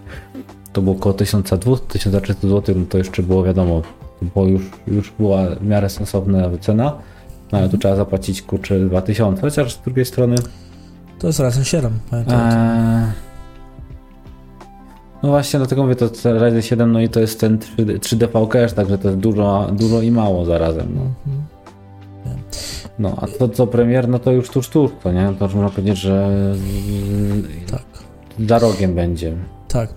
to było około 1200-1300 zł, no to jeszcze było wiadomo, bo już, już była w miarę sensowna wycena, no ale tu trzeba zapłacić kurczę 2000, chociaż z drugiej strony to jest Ryzen 7, pamiętam. Eee, no właśnie, dlatego mówię, to Ryzen 7, no i to jest ten 3D, v cache, także to jest dużo, dużo i mało zarazem. No. Mhm. No, a to co premier, no to już tuż, tuż, to nie? To już można powiedzieć, że tak. za rogiem będzie. Tak.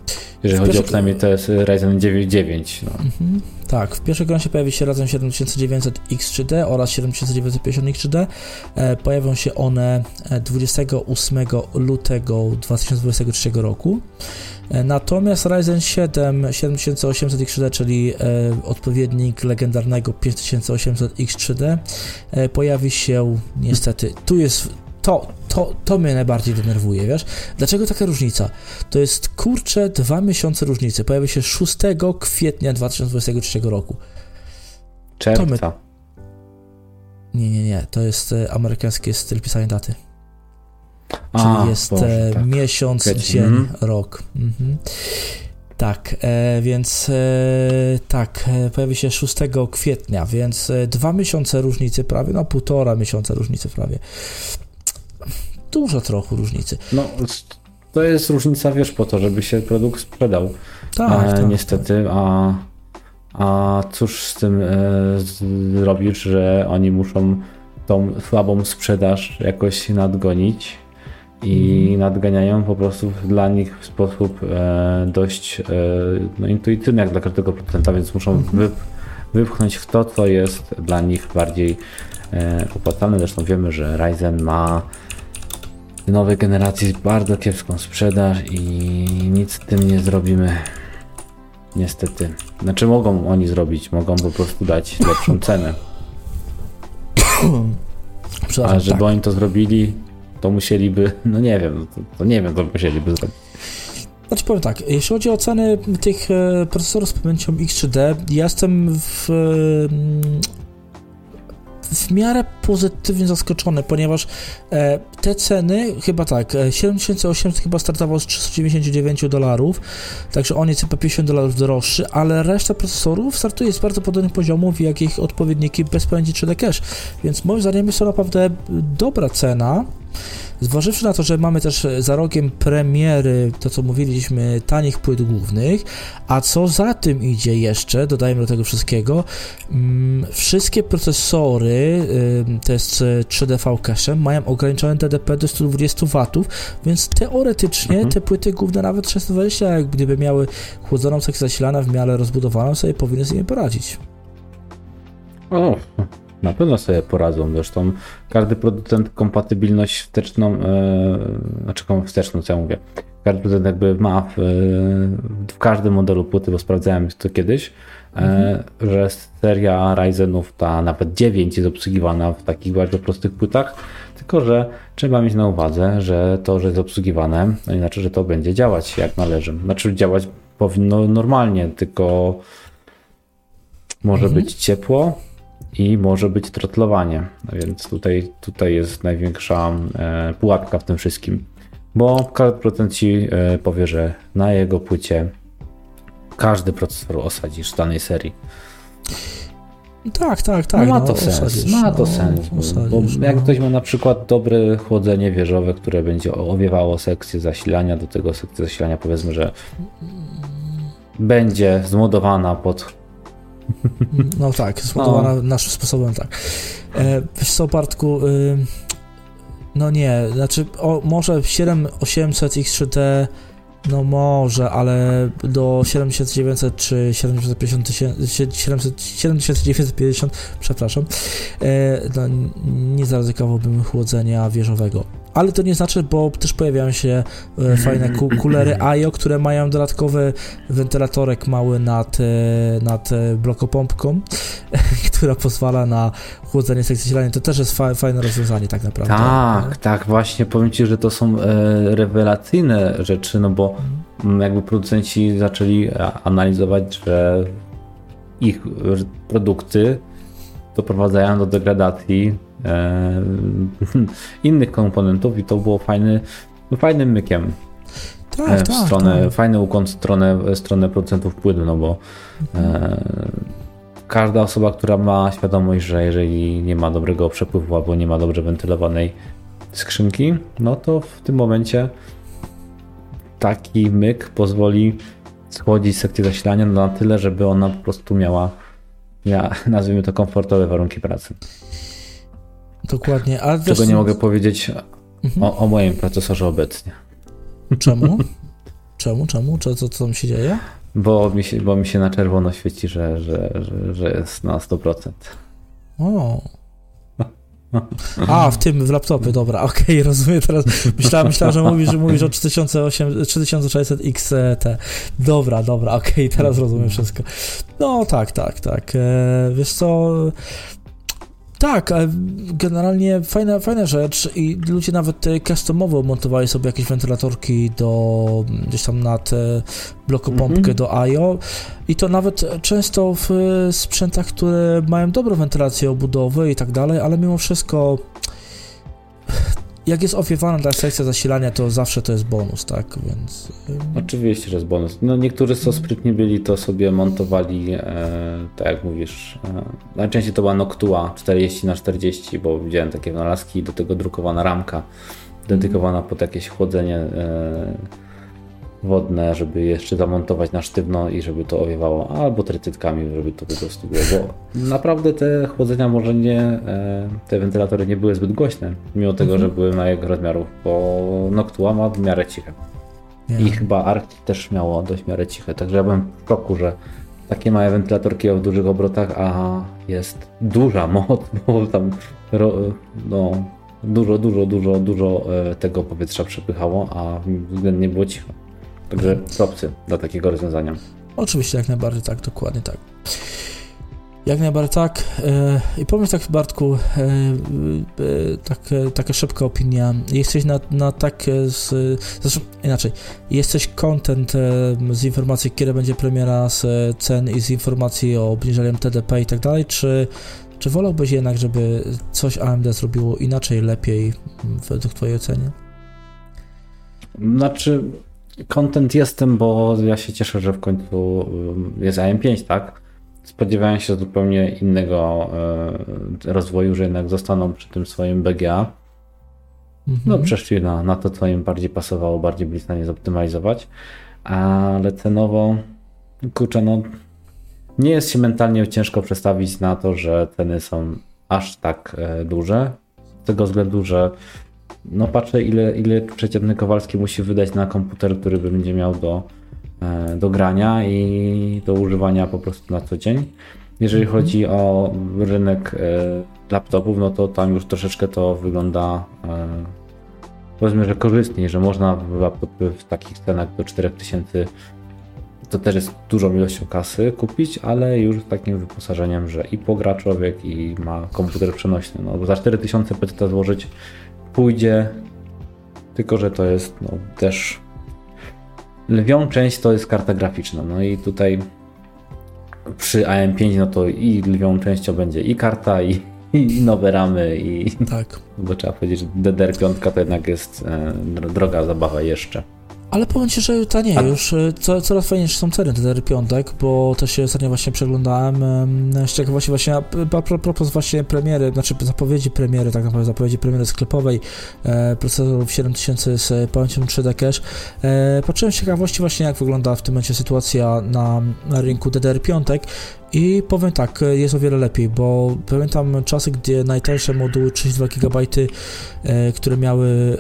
Jeżeli chodzi o przynajmniej to jest Ryzen 9. 9 no. Mhm. Tak, w pierwszej klasie pojawi się Ryzen 7900 X3D oraz 7950 X3D. E, pojawią się one 28 e, lutego 2023 roku. E, natomiast Ryzen 7 7800 X3D, czyli e, odpowiednik legendarnego 5800 X3D, e, pojawi się niestety. Tu jest to, to, to mnie najbardziej denerwuje, wiesz? Dlaczego taka różnica? To jest kurczę dwa miesiące różnicy. Pojawi się 6 kwietnia 2023 roku. Czerwca. Nie, nie, nie. To jest amerykański styl pisania daty. Czyli A, jest Boże, tak. miesiąc, dzień, mm. rok. Mhm. Tak, e, więc e, tak, e, pojawi się 6 kwietnia, więc e, dwa miesiące różnicy prawie, no półtora miesiąca różnicy prawie. Dużo trochę różnicy. No, to jest różnica, wiesz, po to, żeby się produkt sprzedał. Tak, e, tak Niestety, tak. a, a cóż z tym e, zrobić, że oni muszą tą słabą sprzedaż jakoś nadgonić i mhm. nadganiają po prostu dla nich w sposób e, dość e, no, intuicyjny jak dla każdego producenta, więc muszą mhm. wy, wypchnąć w to, co jest dla nich bardziej e, opłacalne. Zresztą wiemy, że Ryzen ma nowej generacji bardzo kiepską sprzedaż i nic z tym nie zrobimy. Niestety. Znaczy mogą oni zrobić, mogą po prostu dać lepszą cenę. A żeby tak. oni to zrobili, to musieliby, no nie wiem, to, to nie wiem, co musieliby zrobić. Znaczy powiem tak, jeśli chodzi o ceny tych e, procesorów z pamięcią X3D, ja jestem w, w miarę pozytywnie zaskoczony, ponieważ e, te ceny, chyba tak, 7800 e, chyba startował z 399 dolarów, także on jest chyba 50 dolarów droższy, ale reszta procesorów startuje z bardzo podobnych poziomów, jak ich odpowiedniki bez pamięci 3D cache, więc moim zdaniem jest to naprawdę dobra cena, Zważywszy na to, że mamy też za rogiem premiery, to co mówiliśmy, tanich płyt głównych, a co za tym idzie jeszcze, dodajmy do tego wszystkiego, mm, wszystkie procesory, to jest 3DV cache, mają ograniczone TDP do 120 W, więc teoretycznie mhm. te płyty główne nawet 620, jak gdyby miały chłodzoną sekcję zasilana w miarę rozbudowaną, sobie powinny z nimi poradzić. O, na pewno sobie poradzą. Zresztą każdy producent kompatybilność wsteczną, e, znaczy wsteczną, co ja mówię, każdy producent jakby ma w, w każdym modelu płyty, bo sprawdzałem to kiedyś, e, mhm. że seria Ryzenów, ta nawet 9 jest obsługiwana w takich bardzo prostych płytach, tylko że trzeba mieć na uwadze, że to, że jest obsługiwane, no inaczej, że to będzie działać jak należy. Znaczy działać powinno normalnie, tylko może mhm. być ciepło, i może być trotlowanie. Więc tutaj, tutaj jest największa e, pułapka w tym wszystkim. Bo każdy procent ci e, powie, że na jego płycie każdy procesor osadzisz z danej serii. Tak, tak, tak. No ma to no, sens, osadzisz, ma to no, sens. Osadzisz, bo jak no. ktoś ma na przykład dobre chłodzenie wieżowe, które będzie owiewało sekcję zasilania, do tego sekcja zasilania powiedzmy, że będzie zmodowana pod no tak, zbudowana no. naszym sposobem, tak. E, wiesz co, Bartku, y, no nie, znaczy o, może 7800 X3D no może, ale do 7900 czy 750 7950, przepraszam, e, no, nie zaryzykowałbym chłodzenia wieżowego. Ale to nie znaczy, bo też pojawiają się e, fajne ku kulery IO, które mają dodatkowy wentylatorek mały nad, e, nad e, blokopompką, która pozwala na chłodzenie sekcji silania. To też jest fa fajne rozwiązanie tak naprawdę. Tak, nie? tak, właśnie powiem Ci, że to są rewelacyjne rzeczy, no bo mhm. jakby producenci zaczęli analizować, że ich produkty doprowadzają do degradacji e, innych komponentów i to było fajny, fajnym mykiem. Tak, e, w tak, stronę, tak. Fajny ukłon w stronę, stronę producentów płynu, no bo e, każda osoba, która ma świadomość, że jeżeli nie ma dobrego przepływu albo nie ma dobrze wentylowanej skrzynki, no to w tym momencie taki myk pozwoli schłodzić sekcję zasilania na tyle, żeby ona po prostu miała ja, nazwijmy to komfortowe warunki pracy. Dokładnie. A Czego nie mogę powiedzieć mhm. o, o, moim procesorze obecnie. Czemu? Czemu? Czemu? Co, co, co tam się dzieje? Bo mi się, bo mi się na czerwono świeci, że, że, że, że jest na 100%. O. A, w tym, w laptopie, dobra, okej, okay, rozumiem teraz. Myślałem, myślałem że mówisz, że mówisz o 3600 XT. Dobra, dobra, okej, okay, teraz rozumiem wszystko. No tak, tak, tak. E, wiesz co, tak, generalnie fajna, fajna rzecz i ludzie nawet customowo montowali sobie jakieś wentylatorki do gdzieś tam nad blokopompkę mm -hmm. do IO i to nawet często w sprzętach, które mają dobrą wentylację obudowy i tak dalej, ale mimo wszystko jak jest ofiewana ta sekcja zasilania, to zawsze to jest bonus, tak, więc... Oczywiście, że jest bonus. No niektórzy, co sprytnie byli, to sobie montowali, e, tak jak mówisz, e, najczęściej to była Noctua 40 na 40 bo widziałem takie wynalazki, do tego drukowana ramka dedykowana pod jakieś chłodzenie e, wodne, żeby jeszcze zamontować na sztywno i żeby to owiewało, albo trytytkami, żeby to po prostu było, bo naprawdę te chłodzenia może nie, e, te wentylatory nie były zbyt głośne, mimo tego, mhm. że były małego rozmiarów, bo Noctua ma w miarę ciche. I chyba Arctic też miało dość w miarę ciche, także ja byłem w szoku, że takie małe wentylatorki o dużych obrotach, a jest duża moc, bo tam no, dużo, dużo, dużo, dużo e, tego powietrza przepychało, a względnie było cicho. Także propsy dla takiego rozwiązania. Oczywiście, jak najbardziej tak, dokładnie tak. Jak najbardziej tak. E, I pomyśl tak, Bartku, e, e, tak, taka szybka opinia. Jesteś na, na tak z, zresztą inaczej, jesteś content z informacji, kiedy będzie premiera, z cen i z informacji o obniżeniu TDP i tak dalej, czy, czy wolałbyś jednak, żeby coś AMD zrobiło inaczej, lepiej według twojej oceny? Znaczy, Content jestem, bo ja się cieszę, że w końcu y, jest AM5, tak? Spodziewałem się zupełnie innego y, rozwoju, że jednak zostaną przy tym swoim BGA. No, mhm. No, przeszli na, na to, co im bardziej pasowało, bardziej byli w stanie zoptymalizować. Ale cenowo, kurczę, no, nie jest się mentalnie ciężko przestawić na to, że ceny są aż tak e, duże. Z tego względu, że no patrzę ile, ile przeciętny Kowalski musi wydać na komputer, który będzie miał do, e, do grania i do używania po prostu na co dzień. Jeżeli mhm. chodzi o rynek e, laptopów, no to tam już troszeczkę to wygląda e, powiedzmy, że korzystniej, że można laptopy w takich cenach do 4000 to też jest dużą ilością kasy kupić, ale już z takim wyposażeniem, że i pogra człowiek i ma komputer przenośny. No bo za 4000 PC złożyć pójdzie, tylko że to jest no, też lwią część to jest karta graficzna. No i tutaj przy AM5 no to i lwią częścią będzie i karta, i, i nowe ramy, i tak. bo trzeba powiedzieć, że DDR5 to jednak jest e, droga zabawa jeszcze. Ale powiem Ci, że taniej już. Y, co, coraz fajniejsze są ceny DDR5, bo też się ostatnio właśnie przeglądałem. Z ciekawości właśnie, a propos właśnie premiery, znaczy zapowiedzi premiery, tak naprawdę zapowiedzi premiery sklepowej e, procesorów 7000 z pamięcią 3D cache. E, patrzyłem z ciekawości właśnie, jak wygląda w tym momencie sytuacja na, na rynku DDR5 i powiem tak, jest o wiele lepiej, bo pamiętam czasy, gdzie najtańsze moduły 32 GB, e, które, miały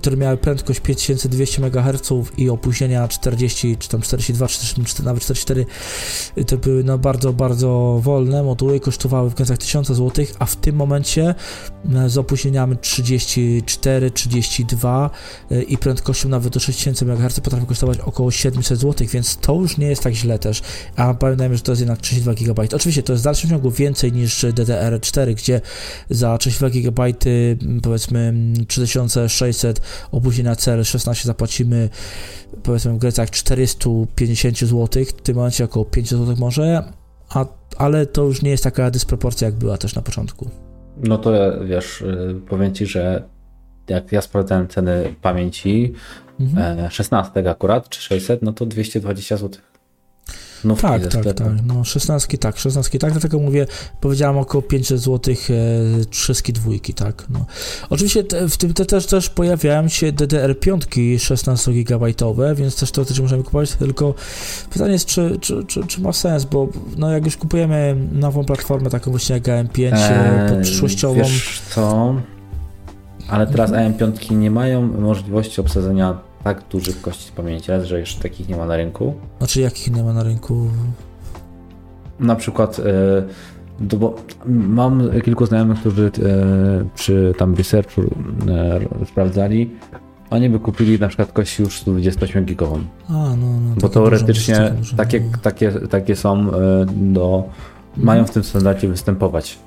które miały prędkość 5200 MHz, i opóźnienia 40, czy tam 42, czy, czy nawet 44 to były no bardzo, bardzo wolne moduły, kosztowały w granicach 1000 zł, a w tym momencie e, z opóźnieniami 34, 32 e, i prędkością nawet do 6000 MHz potrafi kosztować około 700 zł, więc to już nie jest tak źle też, a pamiętajmy, że to jest jednak 32 GB. Oczywiście to jest w dalszym ciągu więcej niż DDR4, gdzie za 32 GB powiedzmy 3600 opóźnienia CL16 zapłacimy powiedzmy w granicach 450 zł, w tym momencie około 5 zł może, a, ale to już nie jest taka dysproporcja, jak była też na początku. No to wiesz, y, powiem Ci, że jak ja sprawdzałem ceny pamięci, mhm. 16 akurat, czy 600, no to 220 zł no tak, tak, tak. No 16 tak, 16 tak, dlatego mówię, powiedziałam około 500 zł e, trzyski dwójki, tak. No. Oczywiście te, w tym te, też, też pojawiają się DDR5 16 gigabajtowe, więc też to też możemy kupować, tylko pytanie jest, czy, czy, czy, czy, ma sens, bo no jak już kupujemy nową platformę, taką właśnie jak AM5 eee, przyszłościową. Wiesz co? Ale teraz mhm. AM5 nie mają możliwości obsadzenia tak dużych kości pamięci, że jeszcze takich nie ma na rynku. Znaczy jakich nie ma na rynku? Na przykład yy, bo mam kilku znajomych, którzy yy, przy tam researchu yy, sprawdzali, oni by kupili na przykład kość już 128 gigową. A, no, no, bo teoretycznie dużo, takie, no. takie, takie są do, mhm. mają w tym standardzie występować.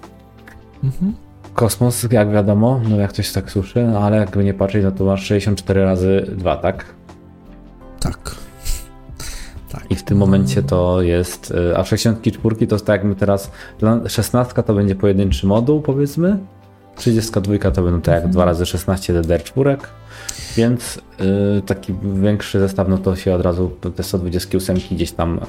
Mhm. Kosmos, jak wiadomo, no jak ktoś tak słyszy, no ale jakby nie patrzeć, no to masz 64 razy 2, tak? Tak. tak. I w tym momencie to jest, y, a 64 to jest tak jak my teraz, 16 to będzie pojedynczy moduł powiedzmy, 32 to będą tak jak 2 mhm. razy 16 DDR4, więc y, taki większy zestaw, no to się od razu te 128 gdzieś tam y,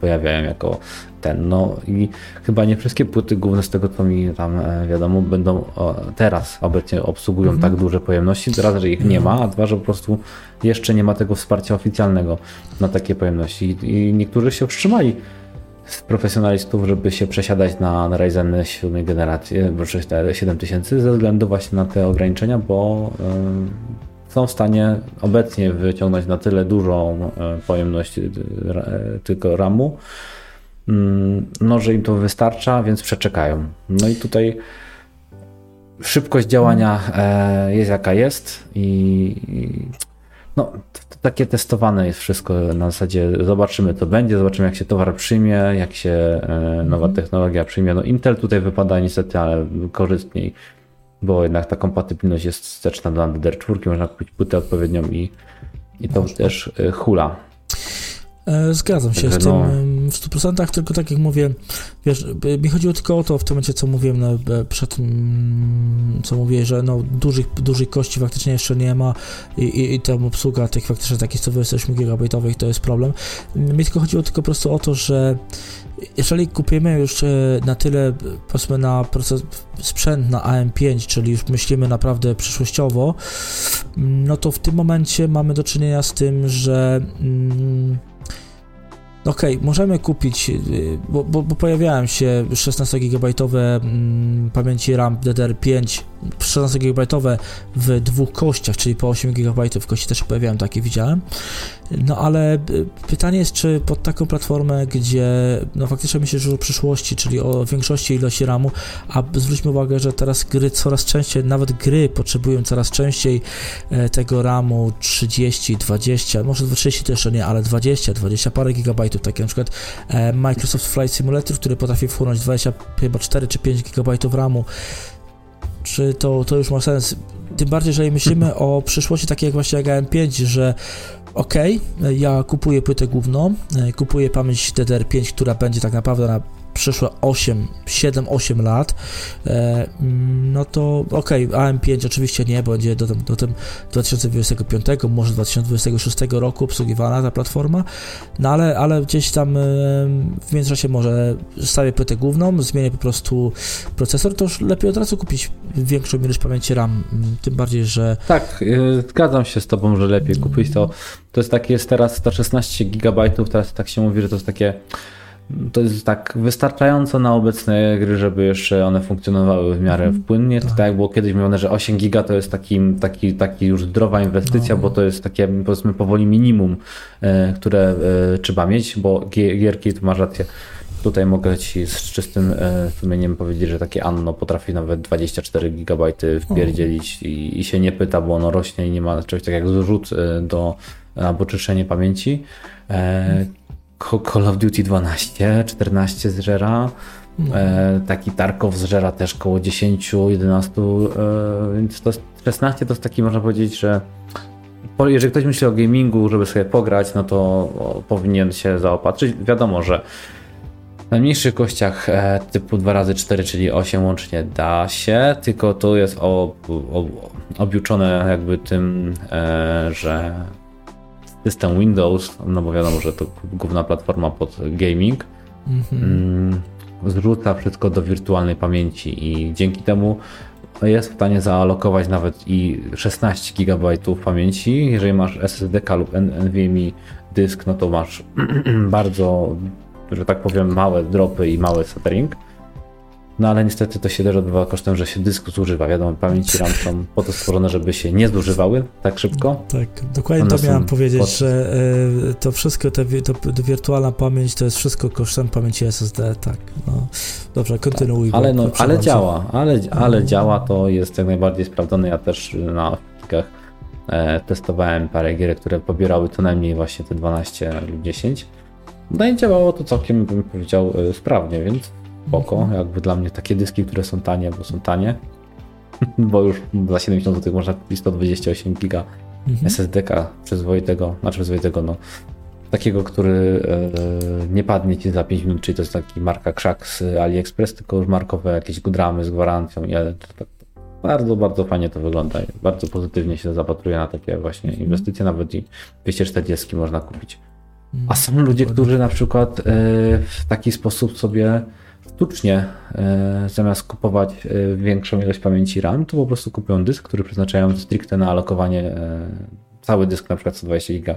pojawiają jako ten. No i chyba nie wszystkie płyty główne z tego, co mi tam y, wiadomo, będą o, teraz obecnie obsługują mhm. tak duże pojemności. Raz, że ich nie ma, a dwa, że po prostu jeszcze nie ma tego wsparcia oficjalnego na takie pojemności. I, i niektórzy się wstrzymali z profesjonalistów, żeby się przesiadać na, na Ryzen 7 generacji, 7000 ze względu właśnie na te ograniczenia, bo są w stanie obecnie wyciągnąć na tyle dużą e, pojemność e, tylko RAMu, mm, no, że im to wystarcza, więc przeczekają. No i tutaj szybkość działania e, jest jaka jest i no, takie testowane jest wszystko na zasadzie zobaczymy co będzie, zobaczymy jak się towar przyjmie, jak się nowa mhm. technologia przyjmie. No Intel tutaj wypada niestety, ale korzystniej bo jednak ta kompatybilność jest wsteczna do DDR4, można kupić płytę odpowiednią i, i to też y, hula. E, zgadzam się Także z tym no. W 100%, tylko tak jak mówię, wiesz, mi chodziło tylko o to w tym momencie, co mówiłem no, przed tym, co mówię, że no, dużych, dużych kości faktycznie jeszcze nie ma i, i, i tam obsługa tych faktycznie takich 128 gigabajtowych to jest problem. Mi tylko chodziło tylko po prostu o to, że jeżeli kupimy już e, na tyle, powiedzmy, na proces, sprzęt na AM5, czyli już myślimy naprawdę przyszłościowo, no to w tym momencie mamy do czynienia z tym, że. Mm, Okej, okay, możemy kupić, y, bo, bo, bo się 16 GB mm, pamięci RAM DDR5, 16 GB w dwóch kościach, czyli po 8 GB kości też się pojawiają, takie widziałem. No ale y, pytanie jest, czy pod taką platformę, gdzie no faktycznie myślę, że o przyszłości, czyli o większości ilości RAMu, a zwróćmy uwagę, że teraz gry coraz częściej, nawet gry potrzebują coraz częściej e, tego RAMu 30, 20, może 30 to nie, ale 20, 20 parę gigabajtów, takie na przykład e, Microsoft Flight Simulator, który potrafi wchłonąć 20, chyba 4 czy 5 gigabajtów RAMu, czy to, to już ma sens? Tym bardziej, jeżeli myślimy o przyszłości takiej jak właśnie jak AM5, że ok, ja kupuję płytę główną, e, kupuję pamięć DDR5, która będzie tak naprawdę na przyszłe 8, 7-8 lat, e, no to okej, okay, AM5 oczywiście nie, będzie do, do tym 2025, może 2026 roku obsługiwana ta platforma, no ale, ale gdzieś tam e, w międzyczasie może stawię płytę główną, zmienię po prostu procesor, to już lepiej od razu kupić większą ilość pamięci RAM, tym bardziej, że... Tak, e, zgadzam się z Tobą, że lepiej kupić to. To jest takie, jest teraz 116 GB, teraz tak się mówi, że to jest takie to jest tak wystarczająco na obecne gry, żeby jeszcze one funkcjonowały w miarę mhm. płynnie. To tak. tak jak było kiedyś mówione, że 8 giga to jest taki, taki, taki już zdrowa inwestycja, no. bo to jest takie powiedzmy powoli minimum, e, które e, trzeba mieć, bo gierki, tu masz rację, Tutaj mogę Ci z czystym e, sumieniem powiedzieć, że takie Anno potrafi nawet 24 GB wpierdzielić i, i się nie pyta, bo ono rośnie i nie ma czegoś takiego jak zrzut do albo czyszczenie pamięci. Call of Duty 12, 14 zżera. E, taki Tarkov zżera też koło 10, 11, e, więc to 16 to jest taki, można powiedzieć, że jeżeli ktoś myśli o gamingu, żeby sobie pograć, no to powinien się zaopatrzyć. Wiadomo, że w najmniejszych kościach e, typu 2x4, czyli 8 łącznie da się, tylko to jest o, o, objuczone jakby tym, e, że system Windows, no bo wiadomo, że to główna platforma pod gaming, mm zrzuca wszystko do wirtualnej pamięci i dzięki temu jest w stanie zaalokować nawet i 16 GB pamięci. Jeżeli masz SSD lub NVMe dysk, no to masz bardzo, że tak powiem, małe dropy i mały stuttering. No ale niestety to się też odbywa kosztem, że się dysk zużywa. Wiadomo, pamięci RAM są po to stworzone, żeby się nie zużywały tak szybko. Tak, dokładnie One to miałem powiedzieć, pod... że y, to wszystko, te, to, to, wirtualna pamięć to jest wszystko kosztem pamięci SSD, tak. No. Dobrze, kontynuuj. Tak, ale no, ale działa, ale, ale no. działa, to jest jak najbardziej sprawdzone. Ja też na aplikach e, testowałem parę gier, które pobierały co najmniej właśnie te 12 lub 10. No i działało to całkiem, bym powiedział, e, sprawnie, więc spoko. Jakby dla mnie takie dyski, które są tanie, bo są tanie, bo już za 70 zł można kupić 128 giga mhm. SSD-ka przyzwoitego, znaczy przyzwoitego, no takiego, który e, nie padnie ci za 5 minut, czyli to jest taki marka krzak z AliExpress, tylko już markowe jakieś gramy z gwarancją i tak, bardzo, bardzo fajnie to wygląda. Bardzo pozytywnie się zapatruje na takie właśnie mhm. inwestycje, nawet i 240 można kupić. A są ludzie, którzy na przykład e, w taki sposób sobie sztucznie, e, zamiast kupować e, większą ilość pamięci RAM, to po prostu kupują dysk, który przeznaczają stricte na alokowanie, e, cały dysk na przykład 120 giga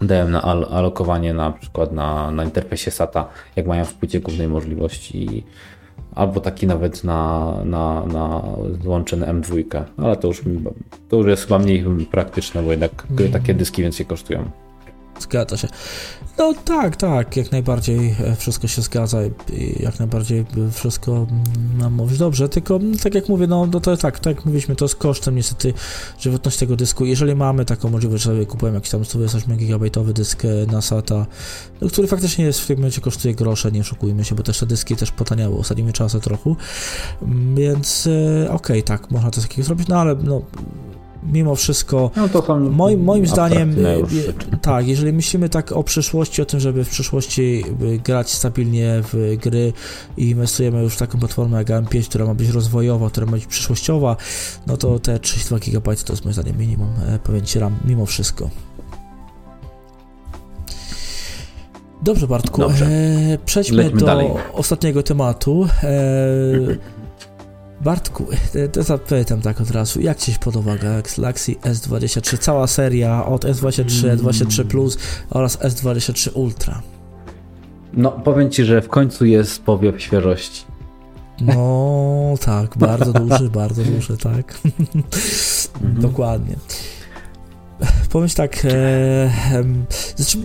dają na al alokowanie na przykład na, na interfejsie SATA, jak mają w płycie głównej możliwości albo taki nawet na, na, na złączony M2, ale to już, to już jest chyba mniej praktyczne, bo jednak mm. takie dyski więcej kosztują. Zgadza się. No tak, tak, jak najbardziej e, wszystko się zgadza i jak najbardziej wszystko mam mówić dobrze, tylko tak jak mówię, no, no to tak, tak jak mówiliśmy, to jest kosztem niestety żywotności tego dysku. Jeżeli mamy taką możliwość, że sobie kupujemy jakiś tam 128 GB dysk e, na SATA, no, który faktycznie jest w tym momencie kosztuje grosze, nie oszukujmy się, bo też te dyski też potaniały ostatnimi czasy trochę, więc e, okej, okay, tak, można to takiego zrobić, no ale no mimo wszystko, no moim, moim zdaniem, tak, jeżeli myślimy tak o przyszłości, o tym, żeby w przyszłości grać stabilnie w gry i inwestujemy już w taką platformę jak AM5, która ma być rozwojowa, która ma być przyszłościowa, no to te 32 GB to jest moim zdaniem minimum e, pamięci RAM, mimo wszystko. Dobrze, Bartku. Dobrze. E, przejdźmy Lećmy do dalej. ostatniego tematu. E, Bartku, to zapytam tak od razu, jak Ci się podoba Galaxy S23, cała seria od S23, mm. 23 Plus oraz S23 Ultra? No, powiem Ci, że w końcu jest powiew świeżości. No, tak, bardzo duży, bardzo duży, tak. Mhm. Dokładnie. Powiem Ci tak, e, e, znaczy,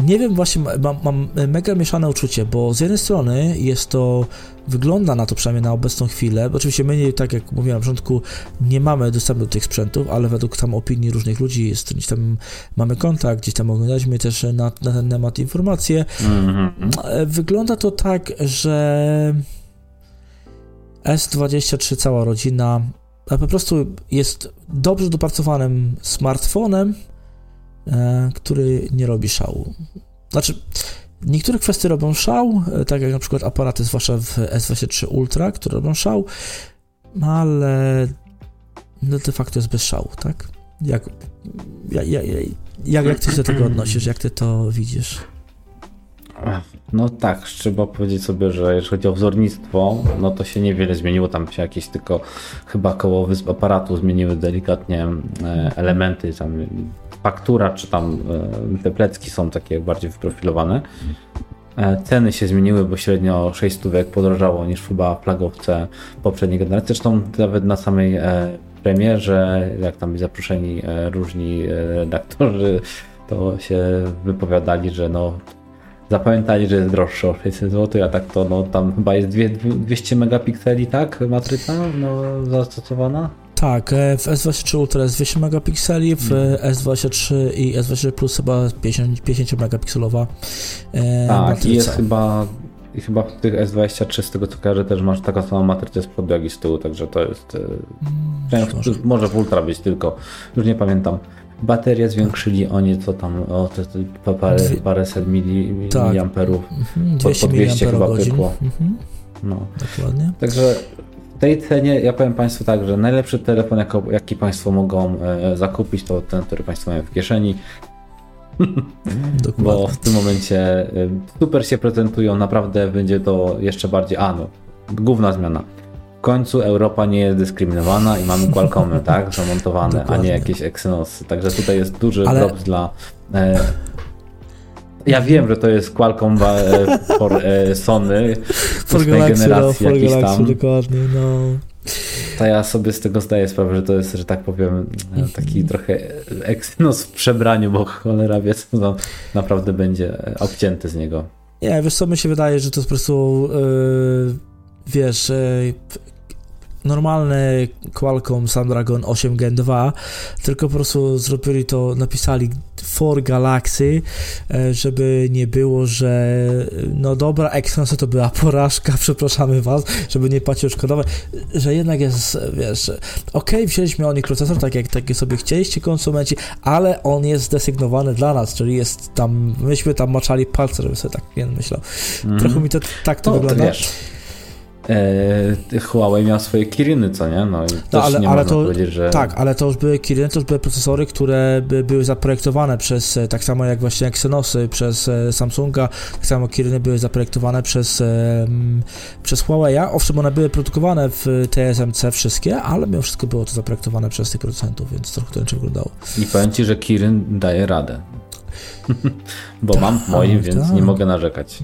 nie wiem, właśnie mam, mam, mega mieszane uczucie, bo z jednej strony jest to, wygląda na to przynajmniej na obecną chwilę, bo oczywiście my, nie, tak jak mówiłem na początku, nie mamy dostępu do tych sprzętów, ale według tam opinii różnych ludzi, jest, gdzieś tam mamy kontakt, gdzieś tam oglądaliśmy też na, na ten temat informacje. Mm-hmm. Wygląda to tak, że S23 cała rodzina po prostu jest dobrze dopracowanym smartfonem, E, który nie robi szału. Znaczy, niektóre kwestie robią szał, e, tak jak na przykład aparaty, zwłaszcza w S23 Ultra, które robią szał, ale no de facto jest bez szału, tak? Jak, jak, jak, jak ty się do tego odnosisz, jak ty to widzisz? No tak, trzeba powiedzieć sobie, że jeżeli chodzi o wzornictwo, no to się niewiele zmieniło, tam się jakieś tylko chyba koło wysp aparatu zmieniły delikatnie e, elementy, tam faktura, czy tam te plecki są takie bardziej wyprofilowane. Ceny się zmieniły, bo średnio 6 stówek podrożało niż chyba w flagowce poprzedniej generacji. Zresztą nawet na samej premierze, jak tam zaproszeni różni redaktorzy, to się wypowiadali, że no zapamiętali, że jest droższe o 600 zł, a tak to no tam chyba jest 200 megapikseli, tak? Matryca no, zastosowana? Tak, e, w S23 Ultra jest 200 megapikseli, w hmm. S23 i S23 Plus chyba 50, 50 megapikselowa e, Tak, matryca. i jest chyba i chyba w tych S23 z tego co kojarzę też masz taką samą matrycę z przodu jak i z tyłu, także to jest hmm, może w Ultra być tylko, już nie pamiętam. Baterię zwiększyli o nieco tam, o te, te parę, paręset mili, tak. miliamperów. Mhm, 200 po, 200 chyba pykło. Mhm. No. Dokładnie. Także tej cenie ja powiem Państwu tak, że najlepszy telefon, jako, jaki Państwo mogą e, zakupić, to ten, który Państwo mają w kieszeni. Dokładnie. Bo w tym momencie e, super się prezentują, naprawdę będzie to jeszcze bardziej. A no, główna zmiana końcu Europa nie jest dyskryminowana i mamy Qualcommy, tak, zamontowane, Dokładnie. a nie jakieś Exynosy. Także tutaj jest duży Ale... dla... E, ja wiem, że to jest Qualcomm e, for e, Sony for Galaxy, generacji no, for Galaxy, tam. dokładnie, no. To ja sobie z tego zdaję sprawę, że to jest, że tak powiem, e, taki trochę Exynos w przebraniu, bo cholera wie, co naprawdę będzie obcięty z niego. Nie, wiesz co, mi się wydaje, że to jest po prostu yy, wiesz, yy, normalny Qualcomm Snapdragon 8 Gen 2, tylko po prostu zrobili to, napisali for Galaxy, e, żeby nie było, że no dobra, Exynosy to była porażka, przepraszamy was, żeby nie płacić odszkodowe, że jednak jest, wiesz, okej, okay, wzięliśmy o nich procesor, tak jak takie sobie chcieliście konsumenci, ale on jest desygnowany dla nas, czyli jest tam, myśmy tam maczali palce, żeby sobie tak nie myślał. Mm. Trochę mi to tak to no, wygląda. To e, Huawei miał swoje Kiriny, co nie? No, i no ale, nie ale to, że... Tak, ale to już były Kiriny, to już były procesory, które by, były zaprojektowane przez, e, tak samo jak właśnie Exynosy przez e, Samsunga, tak samo Kiriny były zaprojektowane przez, przez Huawei. Owszem, one były produkowane w TSMC wszystkie, ale mimo wszystko było to zaprojektowane przez tych producentów, więc trochę to inaczej wyglądało. I powiem Ci, że Kirin daje radę. Bo mam w moim, tak, więc tak. nie mogę narzekać.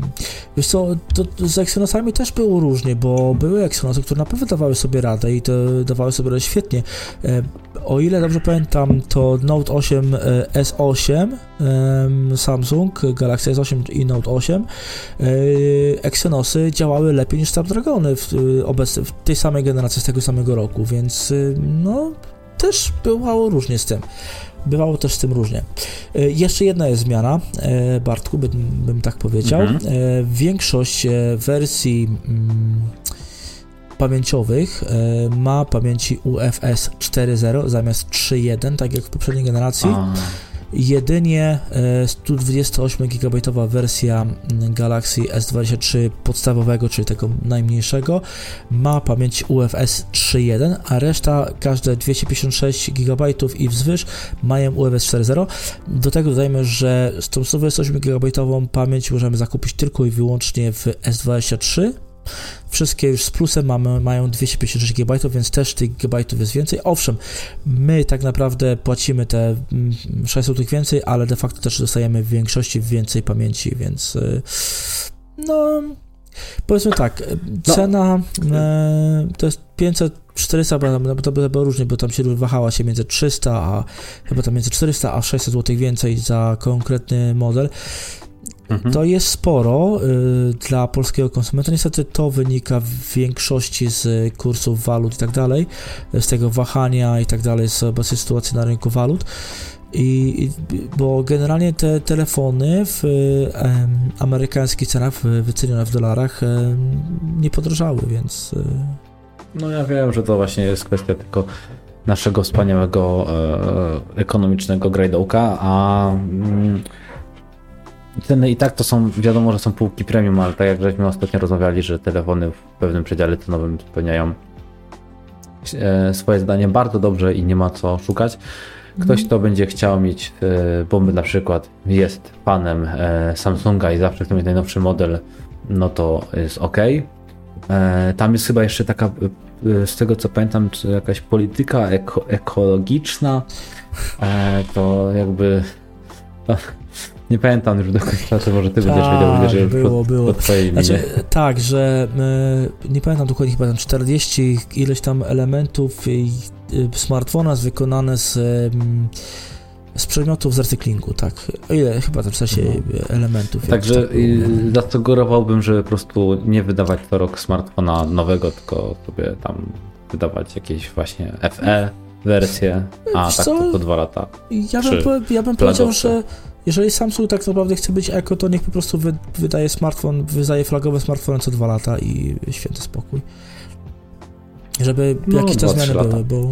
Wiesz co, to z Exynosami też było różnie, bo były Exynosy, które naprawdę dawały sobie radę i to dawały sobie radę świetnie. E, o ile dobrze pamiętam, to Note 8 e, S8 Samsung, Galaxy S8 i Note 8 e, Exynosy działały lepiej niż Snapdragony w, w tej samej generacji z tego samego roku, więc no też było różnie z tym. Bywało też z tym różnie. E, jeszcze jedna jest zmiana, e, Bartku, bym, bym tak powiedział. Mhm. E, większość wersji mm, pamięciowych ma pamięci UFS 4.0 zamiast 3.1, tak jak w poprzedniej generacji. A jedynie 128 e, wersja Galaxy S23 podstawowego, czyli tego najmniejszego, ma pamięć UFS 3.1, a reszta, każde 256 GB i wzwyż mają UFS 4.0. Do tego dodajmy, że z tą 128 GB pamięć możemy zakupić tylko i wyłącznie w S23 Wszystkie już z plusem mamy, mają 256 GB, więc też tych gigabajtów jest więcej. Owszem, my tak naprawdę płacimy te 600 mm, więcej, ale de facto też dostajemy w większości więcej pamięci, więc y, no powiedzmy tak, no. cena no. to jest 500 400, bo to było różnie, bo tam się wahała się między 300, a chyba tam między 400 a 600 zł więcej za konkretny model. Mhm. To jest sporo y, dla polskiego konsumenta. Niestety to wynika w większości z kursów walut i tak dalej, z tego wahania i tak dalej, z obecnej sytuacji na rynku walut. I, bo generalnie te telefony w y, amerykańskich cenach wycenione w dolarach y, nie podrożały, więc. Y... No ja wiem, że to właśnie jest kwestia tylko naszego wspaniałego e, ekonomicznego grajdołka, a mm, Ceny i tak to są, wiadomo, że są półki premium, ale tak jak żeśmy ostatnio rozmawiali, że telefony w pewnym przedziale cenowym spełniają e, swoje zdanie bardzo dobrze i nie ma co szukać. Ktoś, kto będzie chciał mieć e, bomby na przykład, jest fanem e, Samsunga i zawsze chce mieć najnowszy model, no to jest ok. Tam jest chyba jeszcze taka, z tego co pamiętam, jakaś polityka eko, ekologiczna. To jakby. Nie pamiętam już do końca, to może ty będziesz tak, wiedział, że było, pod, było. Pod znaczy, Tak, że y, nie pamiętam dokładnie, chyba tam 40 ileś tam elementów smartfona jest wykonane z, z przedmiotów z recyklingu, tak. Ile chyba tam w sensie no. elementów. Także tak zasugerowałbym, że po prostu nie wydawać co rok smartfona nowego, tylko sobie tam wydawać jakieś właśnie FE wersję, a tak to po dwa lata. Ja bym, ja bym powiedział, że jeżeli Samsung tak naprawdę chce być eko, to niech po prostu wy, wydaje smartfon, wydaje flagowe smartfony co dwa lata i święty spokój. Żeby no, jakieś te zmiany były, bo...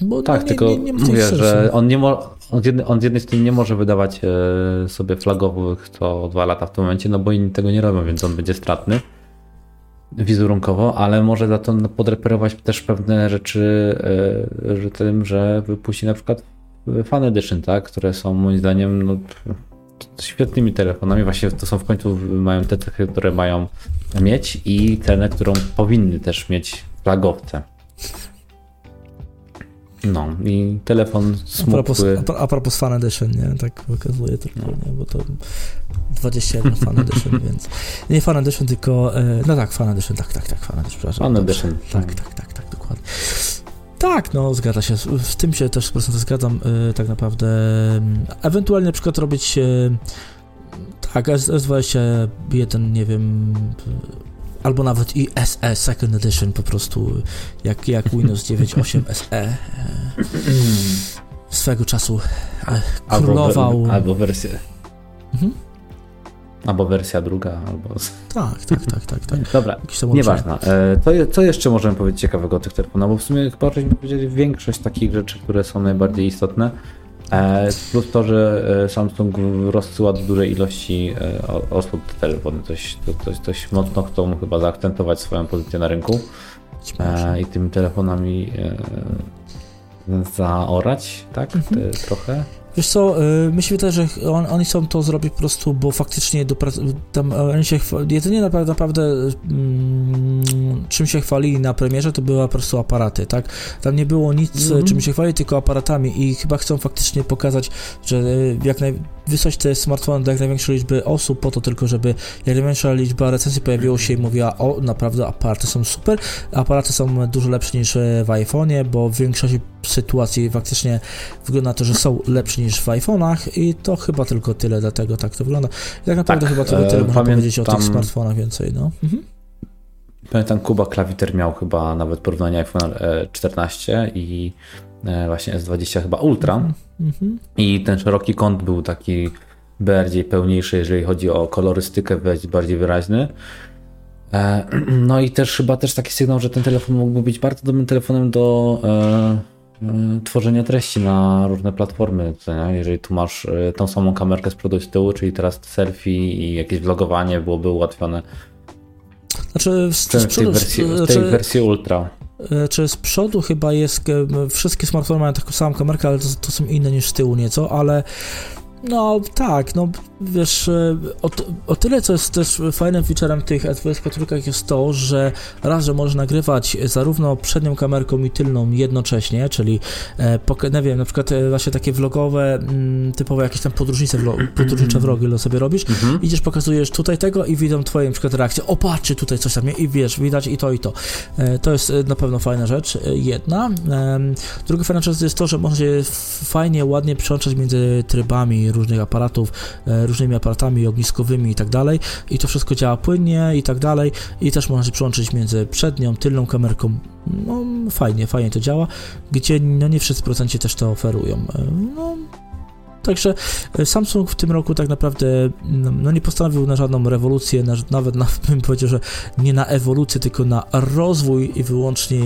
bo tak, no, tylko nie, nie, nie mówię, że on, nie mo- on, z jednej, on z jednej strony nie może wydawać e, sobie flagowych co dwa lata w tym momencie, no bo inni tego nie robią, więc on będzie stratny wizerunkowo, ale może za to podreperować też pewne rzeczy, e, że tym, że wypuści na przykład Fan Edition, tak, które są moim zdaniem no, świetnymi telefonami. Właśnie to są w końcu, mają te cechy, które mają mieć i cenę, którą powinny też mieć flagowce. No i telefon smukły. A propos, a propos Fan Edition, nie? Tak pokazuje tylko, no. nie? Bo to 21 Fan Edition, więc nie Fan Edition, tylko e, no tak, Fan Edition, tak, tak, tak, Fan Edition, przepraszam. Fan Edition. Tak, tak, tak, tak, dokładnie. Tak, no zgadza się. Z tym się też 100% zgadzam. Yy, tak naprawdę. Ewentualnie na przykład robić. Yy, tak, S21, nie wiem. Albo nawet i SE Second Edition po prostu, jak, jak Windows 9.8 SE swego czasu królował. Albo, albo wersję. Mhm. Albo wersja druga, albo... Tak, tak, tak, tak. tak. Dobra, nieważne. Co, e, co jeszcze możemy powiedzieć ciekawego o tych telefonach? Bo w sumie chyba żeśmy powiedzieli większość takich rzeczy, które są najbardziej istotne. E, plus to, że e, Samsung rozsyła do dużej ilości osób te telefony. Coś, coś, coś mocno chcą chyba zaakcentować swoją pozycję na rynku i tymi telefonami zaorać, tak? Mhm. trochę. Wiesz co, y, mi się wydaje, że on, oni chcą to zrobić po prostu, bo faktycznie do, tam oni się jedynie naprawdę, naprawdę mm, czym się chwalili na premierze, to były po prostu aparaty, tak? Tam nie było nic, mm -hmm. czym się chwali, tylko aparatami i chyba chcą faktycznie pokazać, że jak naj, wysłać te smartfony do jak największej liczby osób, po to tylko, żeby jak największa liczba recenzji pojawiło się i mówiła, o, naprawdę aparaty są super, aparaty są dużo lepsze niż w iPhone'ie, bo w większości sytuacji faktycznie wygląda na to, że są lepsze niż w iPhone'ach i to chyba tylko tyle, dlatego tak to wygląda. I tak naprawdę tak, chyba tylko tyle e, można powiedzieć o tych smartfonach więcej, no. Mhm. Pamiętam, Kuba Klawiter miał chyba nawet porównanie iPhone 14 i e, właśnie S20 chyba Ultra mhm. mhm. i ten szeroki kąt był taki bardziej pełniejszy, jeżeli chodzi o kolorystykę, bardziej wyraźny. E, no i też chyba też taki sygnał, że ten telefon mógłby być bardzo dobrym telefonem do E, tworzenia treści na różne platformy. Jeżeli tu masz e, tą samą kamerkę z przodu i z tyłu, czyli teraz selfie i jakieś vlogowanie byłoby ułatwione. Znaczy, przodu, w tej wersji, w tej znaczy, wersji ultra. E, czy z przodu chyba jest, wszystkie smartfony mają taką samą kamerkę, ale to, to, są inne niż z tyłu nieco, ale no tak, no wiesz, e, o, o, tyle co jest też fajnym featurem tych S24 jest to, że raz, że możesz nagrywać zarówno przednią kamerką i tylną jednocześnie, czyli e, nie wiem, na przykład e, właśnie takie vlogowe, mm, typowe jakieś tam podróżnice, podróżnicze vlogi sobie robisz, mhm. idziesz, pokazujesz tutaj tego i widzą twoje na przykład reakcje, o patrzcie tutaj coś tam, i wiesz, widać i to i to. E, to jest na pewno fajna rzecz, jedna. Druga fajna rzecz jest to, że można się fajnie, ładnie przełączać między trybami różnych aparatów, różnymi aparatami ogniskowymi i tak dalej i to wszystko działa płynnie i tak dalej i też można się przyłączyć między przednią, tylną kamerką no fajnie, fajnie to działa, gdzie no nie wszyscy procenci też to oferują. No, Także e, Samsung w tym roku tak naprawdę no, no, nie postanowił na żadną rewolucję, na, nawet na, bym powiedział, że nie na ewolucję, tylko na rozwój i wyłącznie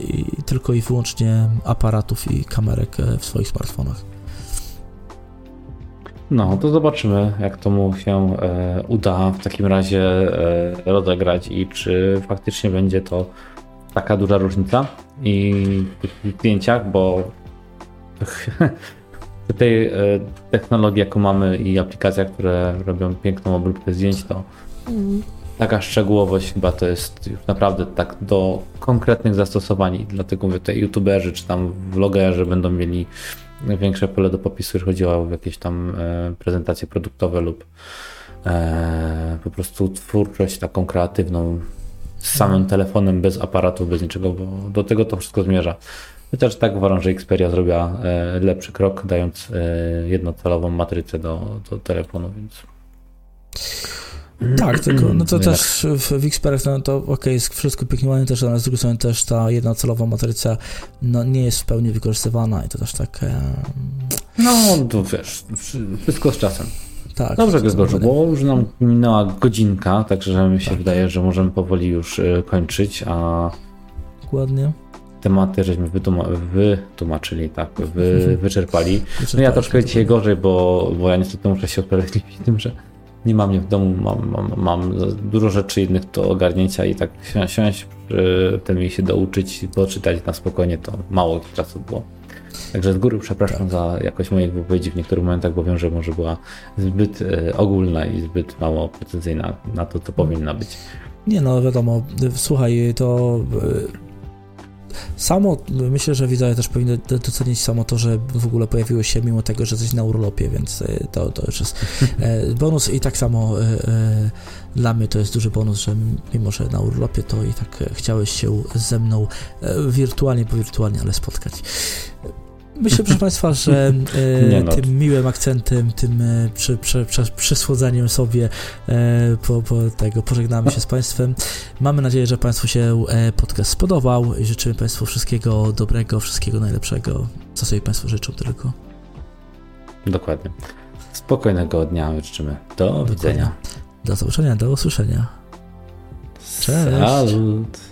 i, tylko i wyłącznie aparatów i kamerek e, w swoich smartfonach. No, to zobaczymy, jak to mu się e, uda w takim razie e, rozegrać i czy faktycznie będzie to taka duża różnica i w zdjęciach, bo tej e, technologii, jaką mamy i aplikacjach, które robią piękną obróbkę zdjęć, to taka szczegółowość chyba to jest już naprawdę tak do konkretnych zastosowań. Dlatego mówię, te youtuberzy czy tam vlogerzy będą mieli większe pole do popisu, jeżeli chodzi o jakieś tam e, prezentacje produktowe lub e, po prostu twórczość taką kreatywną z samym telefonem, bez aparatu, bez niczego, bo do tego to wszystko zmierza. Chociaż tak uważam, że Xperia zrobiła e, lepszy krok, dając jednocelową matrycę do, do telefonu, więc. Tak, tylko no to też w, w Xperach no to ok, jest wszystko pięknie ładnie też, ale z drugiej strony też ta jednocelowa matryca no, nie jest w pełni wykorzystywana i to też tak... E... No, to wiesz, wszystko z czasem. Tak, Dobrze, Grzegorzu, bo już nam minęła godzinka, także mi się tak. wydaje, że możemy powoli już kończyć, a... Dokładnie tematy żeśmy wytłumaczyli, tak, wy, wyczerpali. No ja troszkę dzisiaj gorzej, bo, bo ja niestety muszę się usprawiedliwić tym, że nie mam mnie w domu, mam, mam, mam dużo rzeczy innych do ogarnięcia i tak siąść przy tym i się douczyć, poczytać na spokojnie, to mało czasu było. Także z góry przepraszam za jakość mojej wypowiedzi w niektórych momentach, bo wiem, że może była zbyt e, ogólna i zbyt mało precyzyjna na to, co powinna być. Nie no, wiadomo, słuchaj, to e, Samo, myślę, że widzowie też powinni docenić samo to, że w ogóle pojawiło się mimo tego, że coś na urlopie, więc e, to, to już jest e, bonus i tak samo e, dla mnie to jest duży bonus, że mimo, że na urlopie, to i tak chciałeś się ze mną wirtualnie, bo wirtualnie, ale spotkać. Myślę, proszę Państwa, że e, no. tym miłym akcentem, tym e, przy, przy, przy, przysłodzeniem sobie e, po, po, tego pożegnamy się z Państwem. Mamy nadzieję, że Państwu się e, podcast spodobał i życzymy Państwu wszystkiego dobrego, wszystkiego najlepszego, co sobie Państwo życzą tylko. Dokładnie. Spokojnego dnia życzymy. Do Dokładnie. widzenia. Do zobaczenia, do usłyszenia. Cześć. Salut.